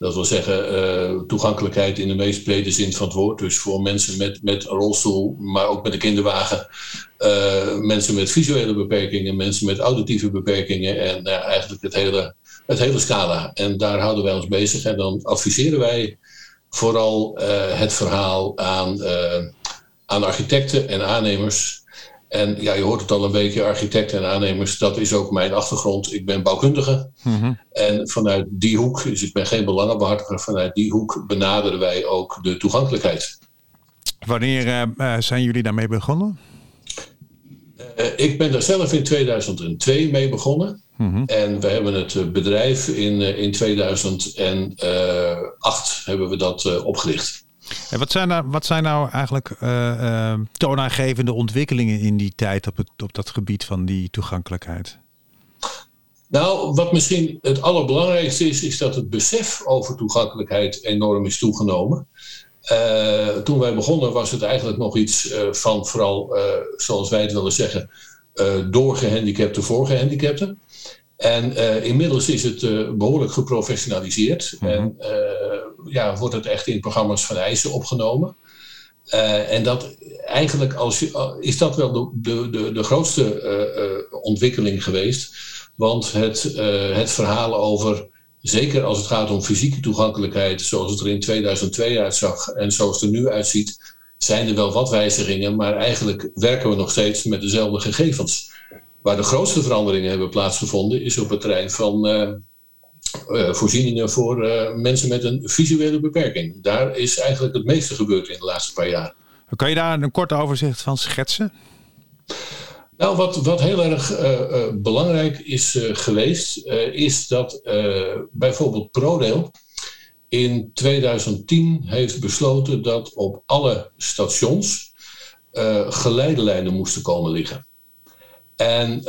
Dat wil zeggen, eh, toegankelijkheid in de meest brede zin van het woord. Dus voor mensen met, met een rolstoel, maar ook met een kinderwagen. Eh, mensen met visuele beperkingen, mensen met auditieve beperkingen. En ja, eigenlijk het hele, het hele scala. En daar houden wij ons bezig. En dan adviseren wij vooral eh, het verhaal aan, eh, aan architecten en aannemers. En ja, je hoort het al een beetje, architecten en aannemers, dat is ook mijn achtergrond. Ik ben bouwkundige. En vanuit die hoek, dus ik ben geen belangenbehartiger, vanuit die hoek benaderen wij ook de toegankelijkheid. Wanneer eh, eh, zijn jullie daarmee begonnen? Eh, ik ben daar zelf in 2002 mee begonnen. En we hebben het bedrijf in, in 2008 hebben we dat opgericht. En wat, zijn nou, wat zijn nou eigenlijk eh, eh, toonaangevende ontwikkelingen in die tijd op, het, op dat gebied van die toegankelijkheid? Nou, wat misschien het allerbelangrijkste is, is dat het besef over toegankelijkheid enorm is toegenomen. Eh, toen wij begonnen was het eigenlijk nog iets van vooral, zoals wij het willen zeggen, uh, door gehandicapten voor gehandicapten. En inmiddels is het behoorlijk geprofessionaliseerd Mhm. en ja, wordt het echt in programma's van eisen opgenomen. en dat eigenlijk als je, is dat wel de, de, de, de grootste ontwikkeling geweest. Want het, het verhaal over Zeker als het gaat om fysieke toegankelijkheid, zoals het er in 2002 uitzag en zoals het er nu uitziet, zijn er wel wat wijzigingen, maar eigenlijk werken we nog steeds met dezelfde gegevens. Waar de grootste veranderingen hebben plaatsgevonden, is op het terrein van uh, uh, voorzieningen voor uh, mensen met een visuele beperking. Daar is eigenlijk het meeste gebeurd in de laatste paar jaar. Kan je daar een kort overzicht van schetsen? Nou, wat, wat heel erg uh, belangrijk is geweest, is dat bijvoorbeeld ProRail in 2010 heeft besloten dat op alle stations geleidelijnen moesten komen liggen. En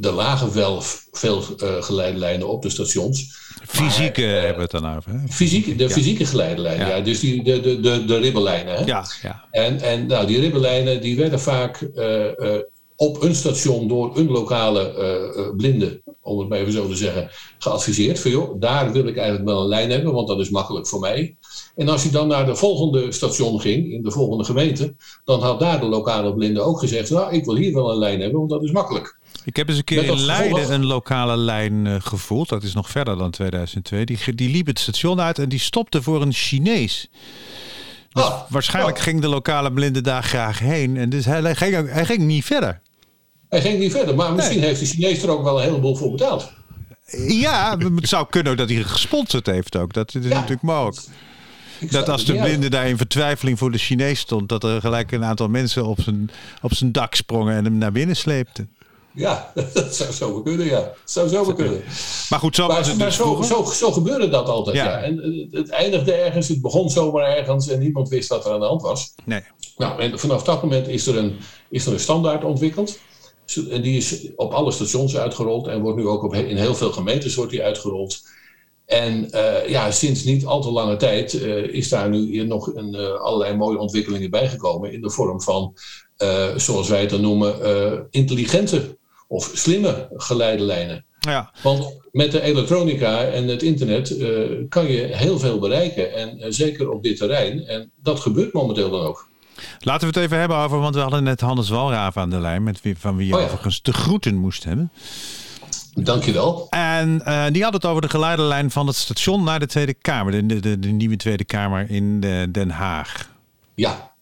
er lagen wel veel geleidelijnen op de stations. Fysieke maar, hebben we het dan over. Hè? Fysieke, de ja. fysieke geleidelijnen, ja. ja. Dus die, de, de, de, de ribbellijnen. Hè? Ja, ja. En, en nou, die ribbellijnen die werden vaak uh, op een station door een lokale uh, blinde, om het maar even zo te zeggen, geadviseerd. Van joh, daar wil ik eigenlijk wel een lijn hebben, want dat is makkelijk voor mij. En als je dan naar de volgende station ging, in de volgende gemeente, dan had daar de lokale blinde ook gezegd, nou, ik wil hier wel een lijn hebben, want dat is makkelijk. Ik heb eens een keer in Leiden gevolg... een lokale lijn uh, gevoeld. Dat is nog verder dan 2002. Die, die liep het station uit en die stopte voor een Chinees. Dus Ah, waarschijnlijk oh. ging de lokale blinde daar graag heen. En dus hij ging, hij ging niet verder. Hij ging niet verder, maar misschien nee. heeft de Chinees er ook wel een heleboel voor betaald. Ja, het zou kunnen dat hij gesponsord heeft ook. Dat is ja. natuurlijk mogelijk. Dat als de blinde daar in vertwijfeling voor de Chinees stond, dat er gelijk een aantal mensen op zijn, op zijn dak sprongen en hem naar binnen sleepten. Ja, dat zou zo kunnen, ja. Dat zou zo kunnen. Maar goed, zo maar, was het maar dus zo, zo, zo, gebeurde dat altijd, ja. ja. En het eindigde ergens, het begon zomaar ergens en niemand wist wat er aan de hand was. Nee. Nou, en vanaf dat moment is er een, is er een standaard ontwikkeld. En die is op alle stations uitgerold en wordt nu ook op, in heel veel gemeentes wordt die uitgerold. En uh, ja, sinds niet al te lange tijd uh, is daar nu nog een, uh, allerlei mooie ontwikkelingen bijgekomen in de vorm van, zoals wij het dan noemen, intelligente of slimme geleidelijnen. Ja. Want met de elektronica en het internet kan je heel veel bereiken. En zeker op dit terrein. En dat gebeurt momenteel dan ook. Laten we het even hebben over, want we hadden net Hannes Walraaf aan de lijn, met wie, van wie je Oh ja. overigens de groeten moest hebben. Dankjewel. En uh, die had het over de geleidelijn van het station naar de Tweede Kamer, de, de, de, nieuwe Tweede Kamer in de, Den Haag. Ja.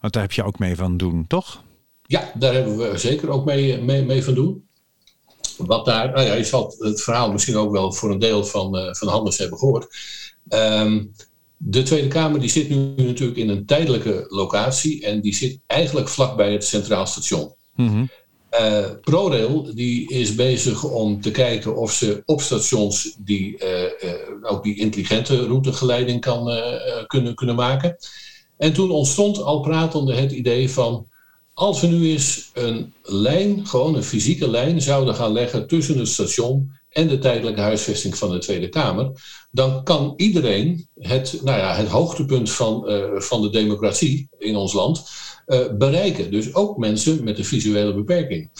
Want daar heb je ook mee van doen, toch? Ja, daar hebben we zeker ook mee, mee, mee van doen. Wat daar, nou ja, je zal het verhaal misschien ook wel voor een deel van, uh, van Hannes hebben gehoord. Um, de Tweede Kamer die zit nu natuurlijk in een tijdelijke locatie en die zit eigenlijk vlakbij het Centraal Station. Mm -hmm. Uh, ProRail die is bezig om te kijken of ze op stations die uh, uh, ook die intelligente routegeleiding kan kunnen, kunnen maken. En toen ontstond al pratende het idee van als we nu eens een lijn, gewoon een fysieke lijn, zouden gaan leggen tussen het station en de tijdelijke huisvesting van de Tweede Kamer, dan kan iedereen het, nou ja, het hoogtepunt van, van de democratie in ons land bereiken. Dus ook mensen met een visuele beperking.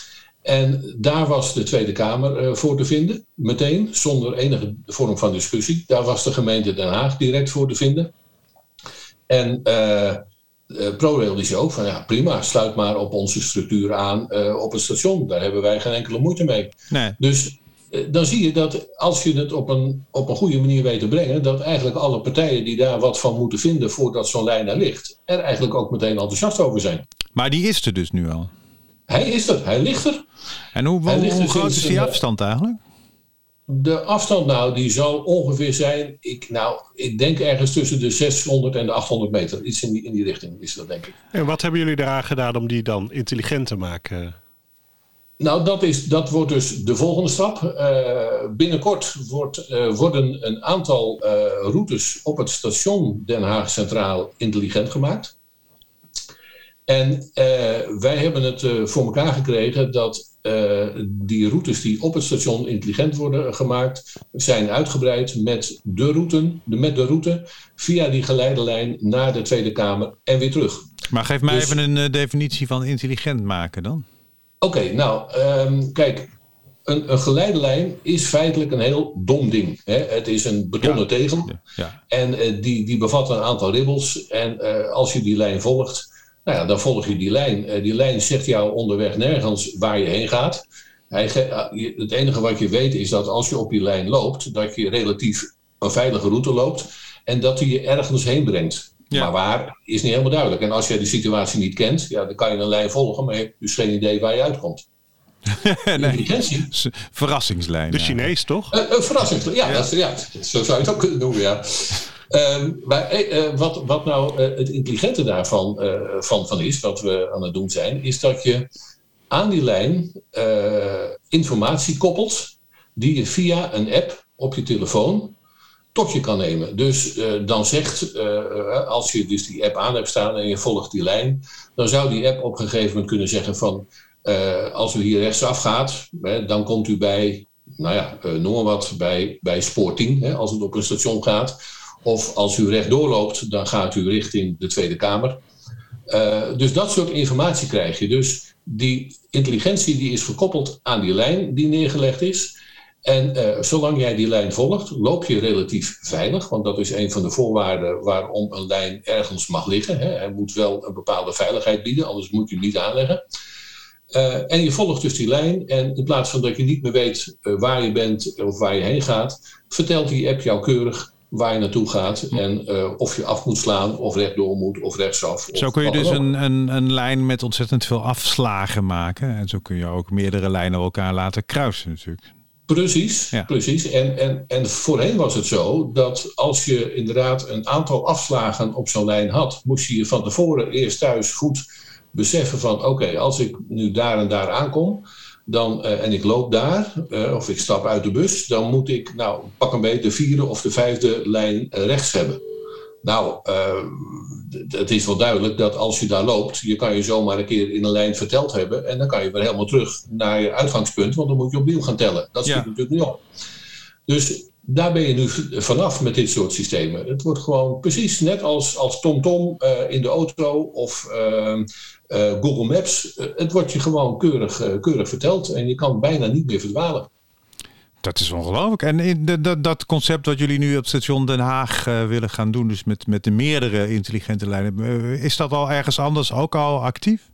En daar was de Tweede Kamer uh, voor te vinden, meteen, zonder enige vorm van discussie. Daar was de gemeente Den Haag direct voor te vinden. En uh, ProRail die zei ook van ja, prima, sluit maar op onze structuur aan uh, op het station. Daar hebben wij geen enkele moeite mee. Nee. Dus dan zie je dat als je het op een, op een goede manier weet te brengen, dat eigenlijk alle partijen die daar wat van moeten vinden voordat zo'n lijn er ligt, er eigenlijk ook meteen enthousiast over zijn. Maar die is er dus nu al. Hij is er, hij ligt er. En hoe, hoe, hoe groot is die afstand eigenlijk? De afstand nou, die zal ongeveer zijn, ik, nou, ik denk ergens tussen de 600 en de 800 meter. Iets in die, in die richting is dat, denk ik. En wat hebben jullie eraan gedaan om die dan intelligent te maken? Nou, dat, is, dat wordt dus de volgende stap. Uh, binnenkort wordt, uh, worden een aantal uh, routes op het station Den Haag Centraal intelligent gemaakt. En wij hebben het voor elkaar gekregen dat eh, die routes die op het station intelligent worden gemaakt, zijn uitgebreid met de, route, met de route via die geleidelijn naar de Tweede Kamer en weer terug. Maar geef mij Dus- even een eh, definitie van intelligent maken dan. Oké, nou, ehm, kijk, een, een geleidelijn is feitelijk een heel dom ding. Hè? Het is een betonnen Ja. tegel. Ja. En eh, die, die bevat een aantal ribbels. En eh, als je die lijn volgt, nou ja, dan volg je die lijn. Eh, die lijn zegt jou onderweg nergens waar je heen gaat. Hij ge- je- het enige wat je weet is dat als je op die lijn loopt, dat je relatief een veilige route loopt. En dat die je ergens heen brengt. Ja. Maar waar is niet helemaal duidelijk. En als je die situatie niet kent, ja, dan kan je een lijn volgen, maar je hebt dus geen idee waar je uitkomt. nee. Verrassingslijn. De ja. Chinees, toch? Een, een verrassing. Ja, Dat is, ja, zo zou je het ook kunnen noemen, ja. Ehm, maar eh, eh, wat, wat nou eh, het intelligente daarvan eh, van, van is, wat we aan het doen zijn, is dat je aan die lijn eh, informatie koppelt die je via een app op je telefoon tot je kan nemen. Dus eh, dan zegt, eh, als je dus die app aan hebt staan en je volgt die lijn, dan zou die app op een gegeven moment kunnen zeggen van, eh, als u hier rechtsaf gaat, hè, dan komt u bij, nou ja, eh, noem maar wat, bij, bij spoor 10, hè, als het op een station gaat. Of als u rechtdoor loopt, dan gaat u richting de Tweede Kamer. Eh, dus dat soort informatie krijg je. Dus die intelligentie die is gekoppeld aan die lijn die neergelegd is. En eh, zolang jij die lijn volgt, loop je relatief veilig. Want dat is een van de voorwaarden waarom een lijn ergens mag liggen. Hè. Hij moet wel een bepaalde veiligheid bieden, anders moet je hem niet aanleggen. Eh, en je volgt dus die lijn. En in plaats van dat je niet meer weet eh, waar je bent of waar je heen gaat, vertelt die app jou keurig waar je naartoe gaat. En of je af moet slaan, of rechtdoor moet, of rechtsaf. of Zo kun je dus een, een, een lijn met ontzettend veel afslagen maken. En zo kun je ook meerdere lijnen elkaar laten kruisen natuurlijk. Precies, Ja. precies. En, en, en voorheen was het zo dat als je inderdaad een aantal afslagen op zo'n lijn had, moest je je van tevoren eerst thuis goed beseffen van oké, als ik nu daar en daar aankom, dan, eh, en ik loop daar, eh, of ik stap uit de bus, dan moet ik, nou, pak een beetje de vierde of de vijfde lijn eh, rechts hebben. Nou, eh, d- het is wel duidelijk dat als je daar loopt, je kan je zomaar een keer in een lijn verteld hebben en dan kan je weer helemaal terug naar je uitgangspunt, want dan moet je opnieuw gaan tellen. Dat schiet Ja. natuurlijk niet op. Dus daar ben je nu vanaf met dit soort systemen. Het wordt gewoon precies net als, als TomTom eh, in de auto of ehm, eh, Google Maps. Eh, het wordt je gewoon keurig, keurig verteld en je kan bijna niet meer verdwalen. Dat is ongelooflijk. En dat, dat concept wat jullie nu op station Den Haag eh, willen gaan doen, dus met, met de meerdere intelligente lijnen, eh, is dat al ergens anders ook al actief?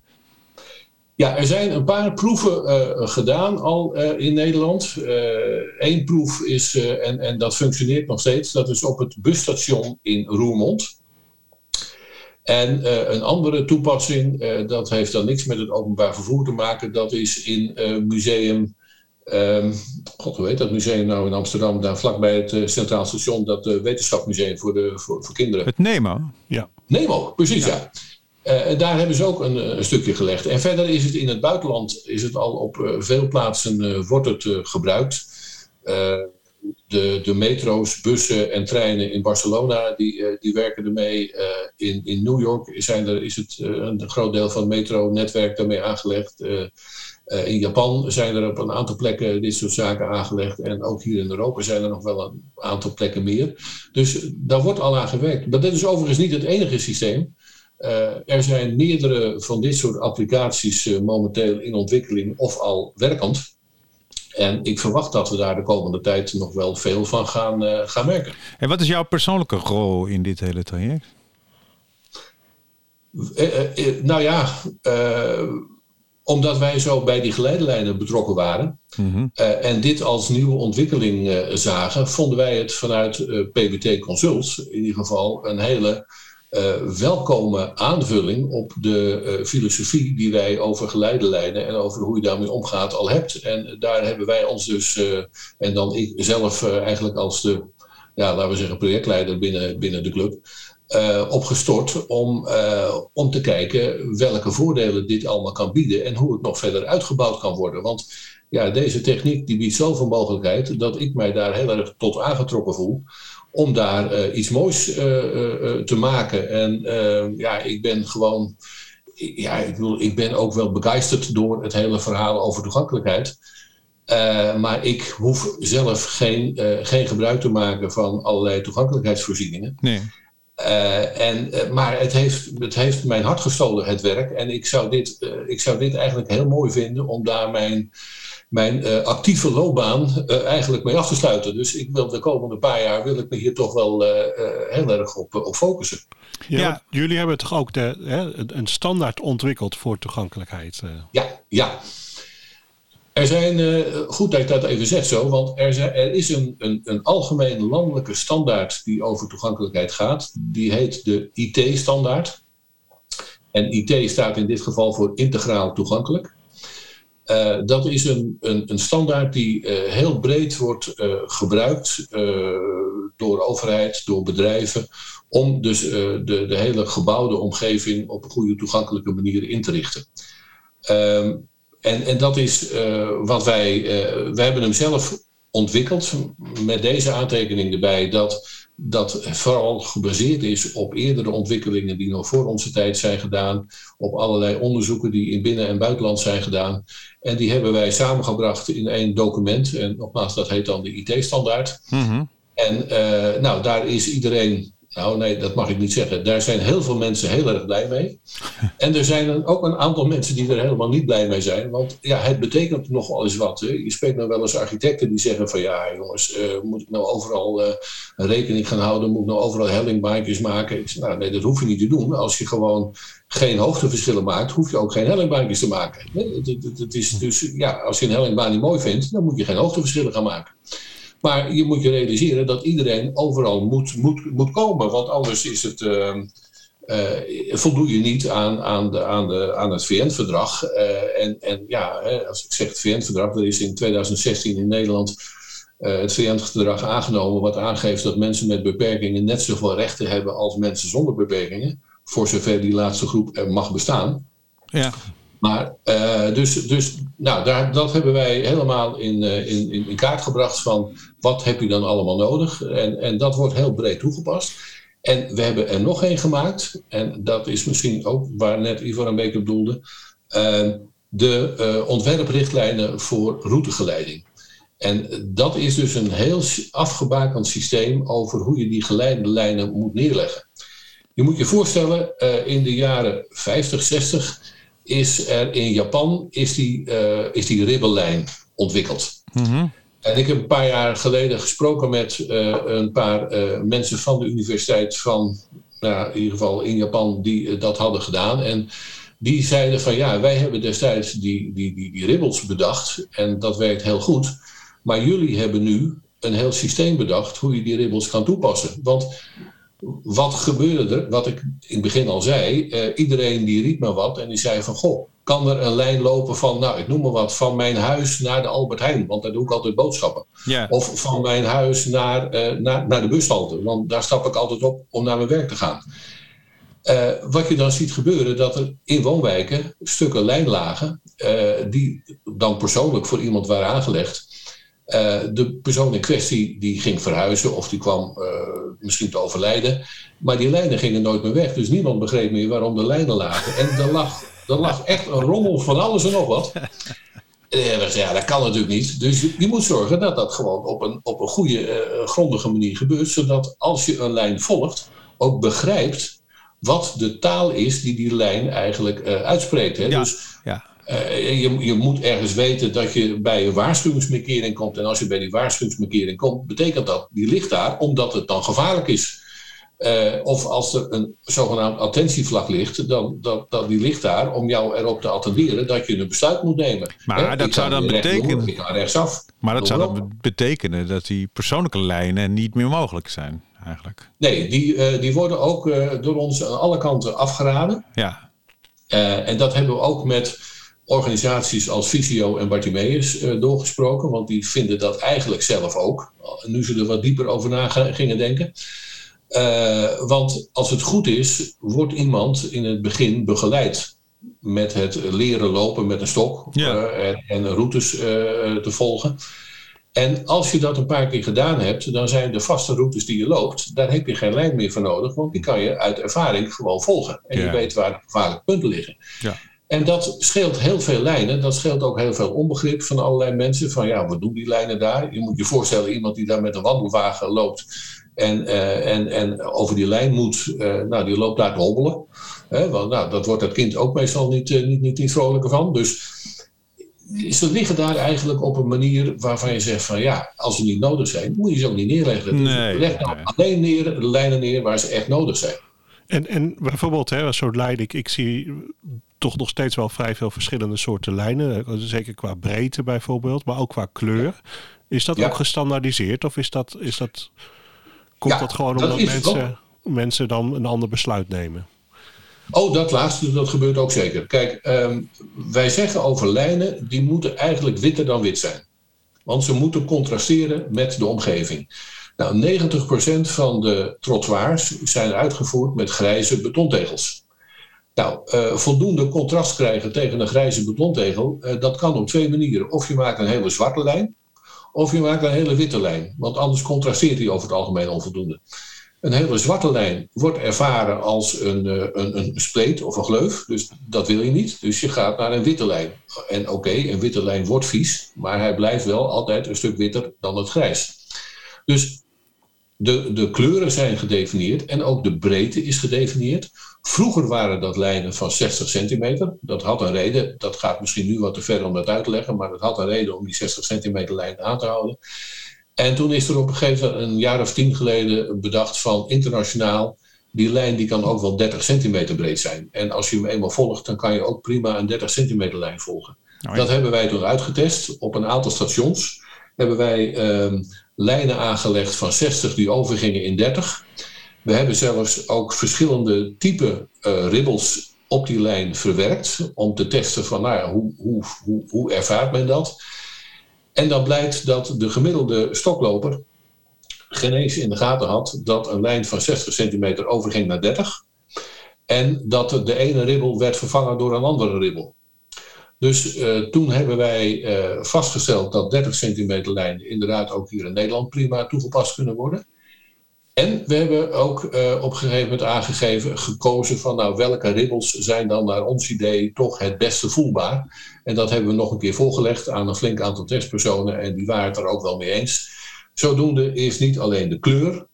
Ja, er zijn een paar proeven eh, gedaan al in Nederland. Eén proef is, en, en dat functioneert nog steeds, dat is op het busstation in Roermond. En een andere toepassing, dat heeft dan niks met het openbaar vervoer te maken, dat is in museum. Ehm, God, hoe heet dat museum nou in Amsterdam? Daar vlakbij het eh, Centraal Station, dat uh, wetenschapsmuseum voor, de, voor, voor kinderen. Het Nemo. Ja. Nemo, precies ja. Eh, daar hebben ze ook een, een stukje gelegd. En verder is het in het buitenland is het al op eh, veel plaatsen eh, wordt het eh, gebruikt. De, de metro's, bussen en treinen in Barcelona die, eh, die werken ermee. Eh, in, in New York zijn er, is het een groot deel van het metronetwerk daarmee aangelegd. Eh, eh, in Japan zijn er op een aantal plekken dit soort zaken aangelegd. En ook hier in Europa zijn er nog wel een aantal plekken meer. Dus daar wordt al aan gewerkt. Maar dat is overigens niet het enige systeem. Uh, er zijn meerdere van dit soort applicaties uh, momenteel in ontwikkeling of al werkend. En ik verwacht dat we daar de komende tijd nog wel veel van gaan, gaan merken. En wat is jouw persoonlijke rol in dit hele traject? Eh, nou ja, omdat wij zo bij die geleidelijnen betrokken waren mm -hmm. en dit als nieuwe ontwikkeling zagen, vonden wij het vanuit PBT Consult in ieder geval een hele uh, welkome aanvulling op de uh, filosofie die wij over geleidelijnen en over hoe je daarmee omgaat al hebt. En daar hebben wij ons dus, uh, en dan ik zelf eigenlijk als de, ja, laten we zeggen, projectleider binnen, binnen de club, opgestort om, om te kijken welke voordelen dit allemaal kan bieden en hoe het nog verder uitgebouwd kan worden. Want ja, deze techniek die biedt zoveel mogelijkheid dat ik mij daar heel erg tot aangetrokken voel om daar uh, iets moois uh, uh, te maken. En ja, ik ben gewoon ja, ik, bedoel, ik ben ook wel begeisterd door het hele verhaal over toegankelijkheid. Uh, maar ik hoef zelf geen, uh, geen gebruik te maken van allerlei toegankelijkheidsvoorzieningen. Nee. Uh, en, maar het heeft, het heeft mijn hart gestolen, het werk. En ik zou dit, ik zou dit eigenlijk heel mooi vinden om daar mijn, mijn actieve loopbaan eigenlijk mee af te sluiten. Dus ik wil de komende paar jaar wil ik me hier toch wel heel erg op, op focussen. Ja, ja. Jullie hebben toch ook de, hè, een standaard ontwikkeld voor toegankelijkheid? Ja, ja. Er zijn, uh, goed dat ik dat even zeg zo, want er, is een, een, een algemeen landelijke standaard die over toegankelijkheid gaat. Die heet de IT-standaard. En IT staat in dit geval voor integraal toegankelijk. Uh, dat is een, een, een standaard die uh, heel breed wordt gebruikt door overheid, door bedrijven, om dus de, de hele gebouwde omgeving op een goede toegankelijke manier in te richten. En, en dat is uh, wat wij, uh, wij hebben hem zelf ontwikkeld met deze aantekening erbij dat dat vooral gebaseerd is op eerdere ontwikkelingen die nog voor onze tijd zijn gedaan, op allerlei onderzoeken die in binnen- en buitenland zijn gedaan. En die hebben wij samengebracht in één document. En nogmaals, dat heet dan de IT-standaard. Mm -hmm. En uh, nou, daar is iedereen nou, nee, dat mag ik niet zeggen. Daar zijn heel veel mensen heel erg blij mee. En er zijn ook een aantal mensen die er helemaal niet blij mee zijn. Want ja, het betekent nog wel eens wat. Hè. Je spreekt nou wel eens architecten die zeggen van... ja, jongens, uh, moet ik nou overal uh, rekening gaan houden? Moet ik nou overal hellingbaantjes maken? Nou, nee, dat hoef je niet te doen. Als je gewoon geen hoogteverschillen maakt... hoef je ook geen hellingbaantjes te maken. Het is dus, ja, als je een hellingbaan niet mooi vindt... dan moet je geen hoogteverschillen gaan maken. Maar je moet je realiseren dat iedereen overal moet, moet, moet komen. Want anders is het, uh, uh, voldoe je niet aan, aan, de, aan, de, aan het VN-verdrag. Uh, en, en ja, als ik zeg het VN-verdrag, er is in 2016 in Nederland het VN-verdrag aangenomen. Wat aangeeft dat mensen met beperkingen net zoveel rechten hebben als mensen zonder beperkingen. Voor zover die laatste groep er mag bestaan. Ja. Maar uh, dus, dus nou, daar, dat hebben wij helemaal in, uh, in, in, kaart gebracht van wat heb je dan allemaal nodig. En, en dat wordt heel breed toegepast. En we hebben er nog één gemaakt. En dat is misschien ook waar net Ivo een beetje op doelde. Uh, de ontwerprichtlijnen voor routegeleiding. En dat is dus een heel afgebakend systeem over hoe je die geleidelijnen moet neerleggen. Je moet je voorstellen, in de jaren 50, 60 is er in Japan is die, uh, is die ribbellijn ontwikkeld. Mm -hmm. En ik heb een paar jaar geleden gesproken met uh, een paar uh, mensen van de universiteit van, nou, in ieder geval in Japan, die dat hadden gedaan. En die zeiden van ja, wij hebben destijds die, die, die, die ribbels bedacht en dat werkt heel goed. Maar jullie hebben nu een heel systeem bedacht hoe je die ribbels kan toepassen. Want wat gebeurde er? Wat ik in het begin al zei. Uh, iedereen die riep me wat en die zei van... Goh, kan er een lijn lopen van, nou ik noem maar wat... van mijn huis naar de Albert Heijn, want daar doe ik altijd boodschappen. Of van mijn huis naar, uh, naar, naar de bushalte, want daar stap ik altijd op om naar mijn werk te gaan. Uh, wat je dan ziet gebeuren, dat er in woonwijken stukken lijnlagen... die dan persoonlijk voor iemand waren aangelegd... Uh, de persoon in kwestie die ging verhuizen of die kwam uh, misschien te overlijden. Maar die lijnen gingen nooit meer weg. Dus niemand begreep meer waarom de lijnen lagen. En er lag, er lag echt een rommel van alles en nog wat. En ja, dat kan natuurlijk niet. Dus je, moet zorgen dat dat gewoon op een, op een goede, uh, grondige manier gebeurt. Zodat als je een lijn volgt, ook begrijpt wat de taal is die die lijn eigenlijk uitspreekt. Hè? Ja, dus ja. Uh, je, je, moet ergens weten dat je bij een waarschuwingsmarkering komt. En als je bij die waarschuwingsmarkering komt, betekent dat die ligt daar omdat het dan gevaarlijk is. Uh, of als er een zogenaamd attentievlag ligt, dan dat, dat die ligt daar om jou erop te attenderen dat je een besluit moet nemen. Maar dat zou dan betekenen. rechtsaf. Maar dat zou dan betekenen dat die persoonlijke lijnen niet meer mogelijk zijn, eigenlijk. Nee, die, uh, die worden ook door ons aan alle kanten afgeraden. Ja. En dat hebben we ook met organisaties als Visio en Bartimeus uh, doorgesproken, want die vinden dat eigenlijk zelf ook. Nu ze er wat dieper over na gingen denken. Uh, want als het goed is, wordt iemand in het begin begeleid met het leren lopen met een stok Ja. uh, en, en, routes te volgen. En als je dat een paar keer gedaan hebt, dan zijn de vaste routes die je loopt, daar heb je geen lijn meer voor nodig, want die kan je uit ervaring gewoon volgen. En je weet waar de gevaarlijke punten liggen. Ja. En dat scheelt heel veel lijnen. Dat scheelt ook heel veel onbegrip van allerlei mensen. Van ja, wat doen die lijnen daar? Je moet je voorstellen, iemand die daar met een wandelwagen loopt en, eh, en, en over die lijn moet, eh, nou, die loopt daar te hobbelen. Hè, want nou, dat wordt het kind ook meestal niet, eh, niet, niet, niet vrolijker van. Dus ze liggen daar eigenlijk op een manier waarvan je zegt van ja, als ze niet nodig zijn, moet je ze ook niet neerleggen. Dus Nee, leg nou nee. alleen neer, de lijnen neer waar ze echt nodig zijn. En, en bijvoorbeeld, hè, zo'n lijn, ik, ik zie toch nog steeds wel vrij veel verschillende soorten lijnen. eh, Zeker qua breedte bijvoorbeeld, maar ook qua kleur. Is dat Ja. ook gestandaardiseerd of is dat, is dat, komt Ja, dat gewoon dat omdat het mensen, mensen dan een ander besluit nemen? Oh, dat laatste, dat gebeurt ook zeker. Kijk, ehm, wij zeggen over lijnen, die moeten eigenlijk witter dan wit zijn. Want ze moeten contrasteren met de omgeving. Nou, 90% van de trottoirs zijn uitgevoerd met grijze betontegels. Nou, eh, voldoende contrast krijgen tegen een grijze betontegel, eh, dat kan op twee manieren. Of je maakt een hele zwarte lijn, of je maakt een hele witte lijn. Want anders contrasteert die over het algemeen onvoldoende. Een hele zwarte lijn wordt ervaren als een, eh, een, een spleet of een gleuf. Dus dat wil je niet. Dus je gaat naar een witte lijn. En oké, een witte lijn wordt vies, maar hij blijft wel altijd een stuk witter dan het grijs. Dus de, de kleuren zijn gedefinieerd en ook de breedte is gedefinieerd. Vroeger waren dat lijnen van 60 centimeter. Dat had een reden. Dat gaat misschien nu wat te ver om dat uit te leggen, maar dat had een reden om die 60 centimeter lijn aan te houden. En toen is er op een gegeven moment, een jaar of tien geleden, bedacht van internationaal. Die lijn die kan ook wel 30 centimeter breed zijn. En als je hem eenmaal volgt, dan kan je ook prima een 30 centimeter lijn volgen. Oh, ja. Dat hebben wij toen uitgetest op een aantal stations. Hebben wij ehm, lijnen aangelegd van 60 die overgingen in 30. We hebben zelfs ook verschillende type eh, ribbels op die lijn verwerkt. Om te testen van nou hoe, hoe, hoe, hoe ervaart men dat. En dan blijkt dat de gemiddelde stokloper geen eens in de gaten had dat een lijn van 60 centimeter overging naar 30. En dat de ene ribbel werd vervangen door een andere ribbel. Dus eh, toen hebben wij eh, vastgesteld dat 30 centimeter lijnen inderdaad ook hier in Nederland prima toegepast kunnen worden. En we hebben ook eh, op een gegeven moment aangegeven, gekozen van nou, welke ribbels zijn dan naar ons idee toch het beste voelbaar. En dat hebben we nog een keer voorgelegd aan een flink aantal testpersonen en die waren het er ook wel mee eens. Zodoende is niet alleen de kleur,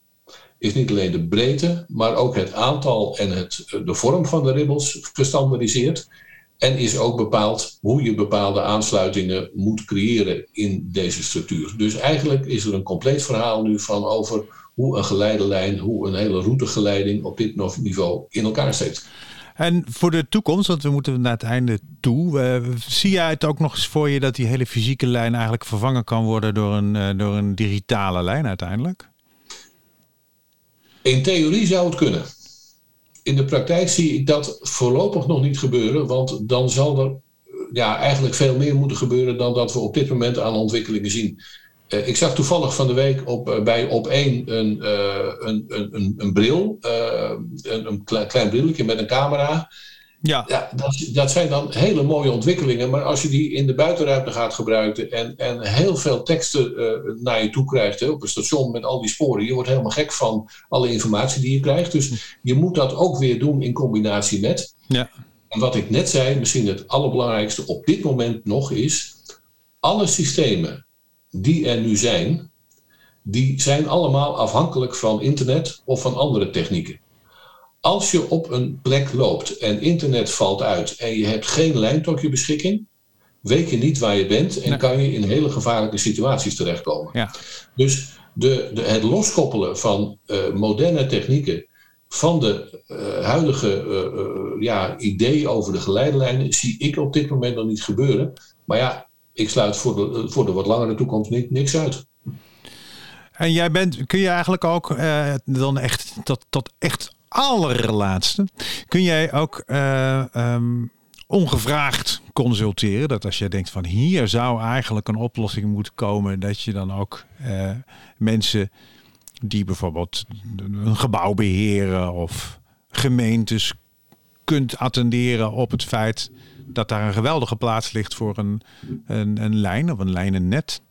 is niet alleen de breedte, maar ook het aantal en het, de vorm van de ribbels gestandaardiseerd. En is ook bepaald hoe je bepaalde aansluitingen moet creëren in deze structuur. Dus eigenlijk is er een compleet verhaal nu van over hoe een geleidelijn, hoe een hele routegeleiding op dit niveau in elkaar steekt. En voor de toekomst, want we moeten naar het einde toe. eh, zie jij het ook nog eens voor je dat die hele fysieke lijn eigenlijk vervangen kan worden door een, eh, door een digitale lijn uiteindelijk? In theorie zou het kunnen. In de praktijk zie ik dat voorlopig nog niet gebeuren, want dan zal er ja, eigenlijk veel meer moeten gebeuren dan dat we op dit moment aan ontwikkelingen zien. Uh, ik zag toevallig van de week op, uh, bij op één een, een, een, een, bril, een, een klein, klein brilletje met een camera. Ja. ja dat, dat, zijn dan hele mooie ontwikkelingen, maar als je die in de buitenruimte gaat gebruiken en, en heel veel teksten naar je toe krijgt hè, op een station met al die sporen, je wordt helemaal gek van alle informatie die je krijgt. Dus je moet dat ook weer doen in combinatie met. Ja. En wat ik net zei, misschien het allerbelangrijkste op dit moment nog is, alle systemen die er nu zijn, die zijn allemaal afhankelijk van internet of van andere technieken. Als je op een plek loopt en internet valt uit en je hebt geen lijn tot je beschikking, weet je niet waar je bent en Nee. kan je in hele gevaarlijke situaties terechtkomen. Ja. Dus de, de, het loskoppelen van eh, moderne technieken van de eh, huidige eh, ja, idee over de geleidelijnen zie ik op dit moment nog niet gebeuren. Maar ja, ik sluit voor de, voor de wat langere toekomst ni- niks uit. En jij bent, kun je eigenlijk ook dan echt tot, tot echt allerlaatste, kun jij ook eh, ehm, ongevraagd consulteren? Dat als jij denkt van hier zou eigenlijk een oplossing moeten komen, dat je dan ook eh, mensen die bijvoorbeeld een gebouw beheren of gemeentes kunt attenderen op het feit dat daar een geweldige plaats ligt voor een, een, een lijn of een lijnennet.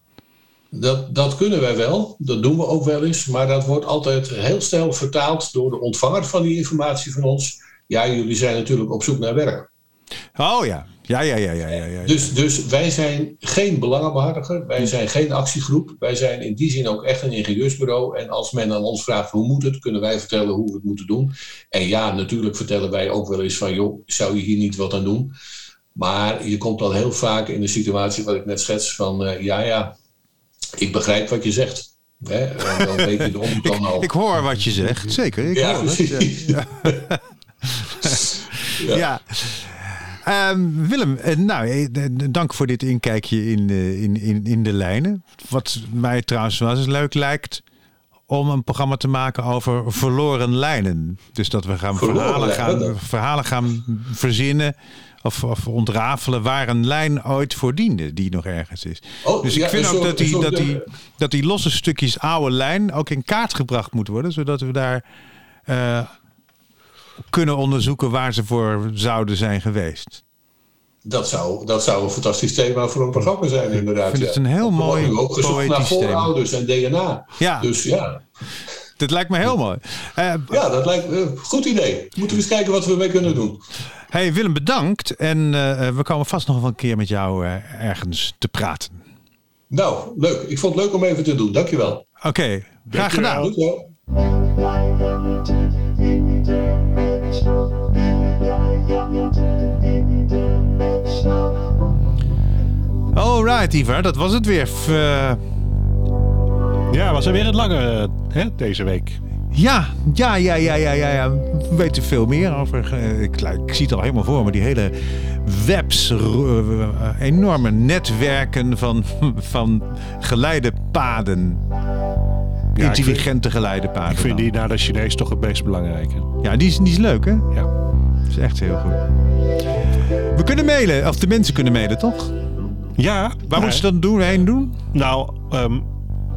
Dat, dat kunnen wij wel, dat doen we ook wel eens, maar dat wordt altijd heel snel vertaald door de ontvanger van die informatie van ons. Ja, jullie zijn natuurlijk op zoek naar werk. Oh ja. Ja, ja, ja, ja, ja. ja. Dus, dus wij zijn geen belangenbehartiger, wij zijn geen actiegroep, wij zijn in die zin ook echt een ingenieursbureau. En als men aan ons vraagt hoe moet het, kunnen wij vertellen hoe we het moeten doen. En ja, natuurlijk vertellen wij ook wel eens van, joh, zou je hier niet wat aan doen? Maar je komt dan heel vaak in de situatie wat ik net schets van, eh, ja, ja, ik begrijp wat je zegt. Hè? En dan weet je de onderkant al. Ik hoor wat je zegt, zeker. Ik Ja, hoor het. Ja. ja. Ehm, Willem, eh, nou, eh, dank voor dit inkijkje in, eh, in, in, in de lijnen. Wat mij trouwens wel eens leuk lijkt om een programma te maken over verloren lijnen. Dus dat we gaan verhalen, lijnen, gaan, verhalen gaan verzinnen of, of ontrafelen waar een lijn ooit voor diende die nog ergens is. Oh, dus ik ja, vind ook soort- dat, die, dat, die, eh, dat die losse stukjes oude lijn ook in kaart gebracht moet worden, zodat we daar eh, kunnen onderzoeken waar ze voor zouden zijn geweest. Dat zou, dat zou een fantastisch thema voor een programma zijn, inderdaad. vind ja. het een heel mooi ook gezocht naar thema. voorouders en DNA. Ja. Dus ja, Dat lijkt me heel mooi. Eh, ja dat lijkt me een goed idee. Moeten we eens kijken wat we ermee kunnen doen. Hey Willem, bedankt. En eh, we komen vast nog wel een keer met jou eh, ergens te praten. Nou, leuk. Ik vond het leuk om even te doen. Dankjewel. Oké, graag gedaan. Dankjewel. Alright, Ivar, dat was het weer. Eh, Ja, was er weer een lange hè, deze week. Ja, ja, ja, ja, ja, ja, ja. We weten veel meer over. eh, ik, ik zie het al helemaal voor me. Die hele webs, eh, eh, enorme netwerken van, van geleidepaden. ik Intelligente geleidepaden. Ik vind dan. die na de Chinees toch het meest belangrijke. Ja, die is, die is leuk, hè? Ja. Dat is echt heel goed. We kunnen mailen, of de mensen kunnen mailen, toch? Ja, Waar moeten ze dat doen, heen doen? Nou, ehm,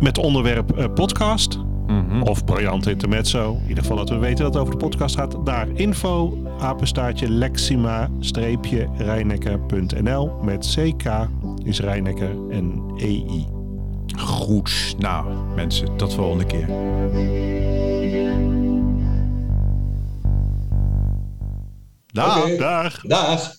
met onderwerp podcast. Mhm. Of briljant intermezzo. In ieder geval dat we weten dat het over de podcast gaat. Naar info, apenstaartje, lexima-rijnecker.nl. Met CK is Rijnecker en E EI. Goed. Nou, mensen, tot volgende keer. Dag. Oké. Dag! Dag.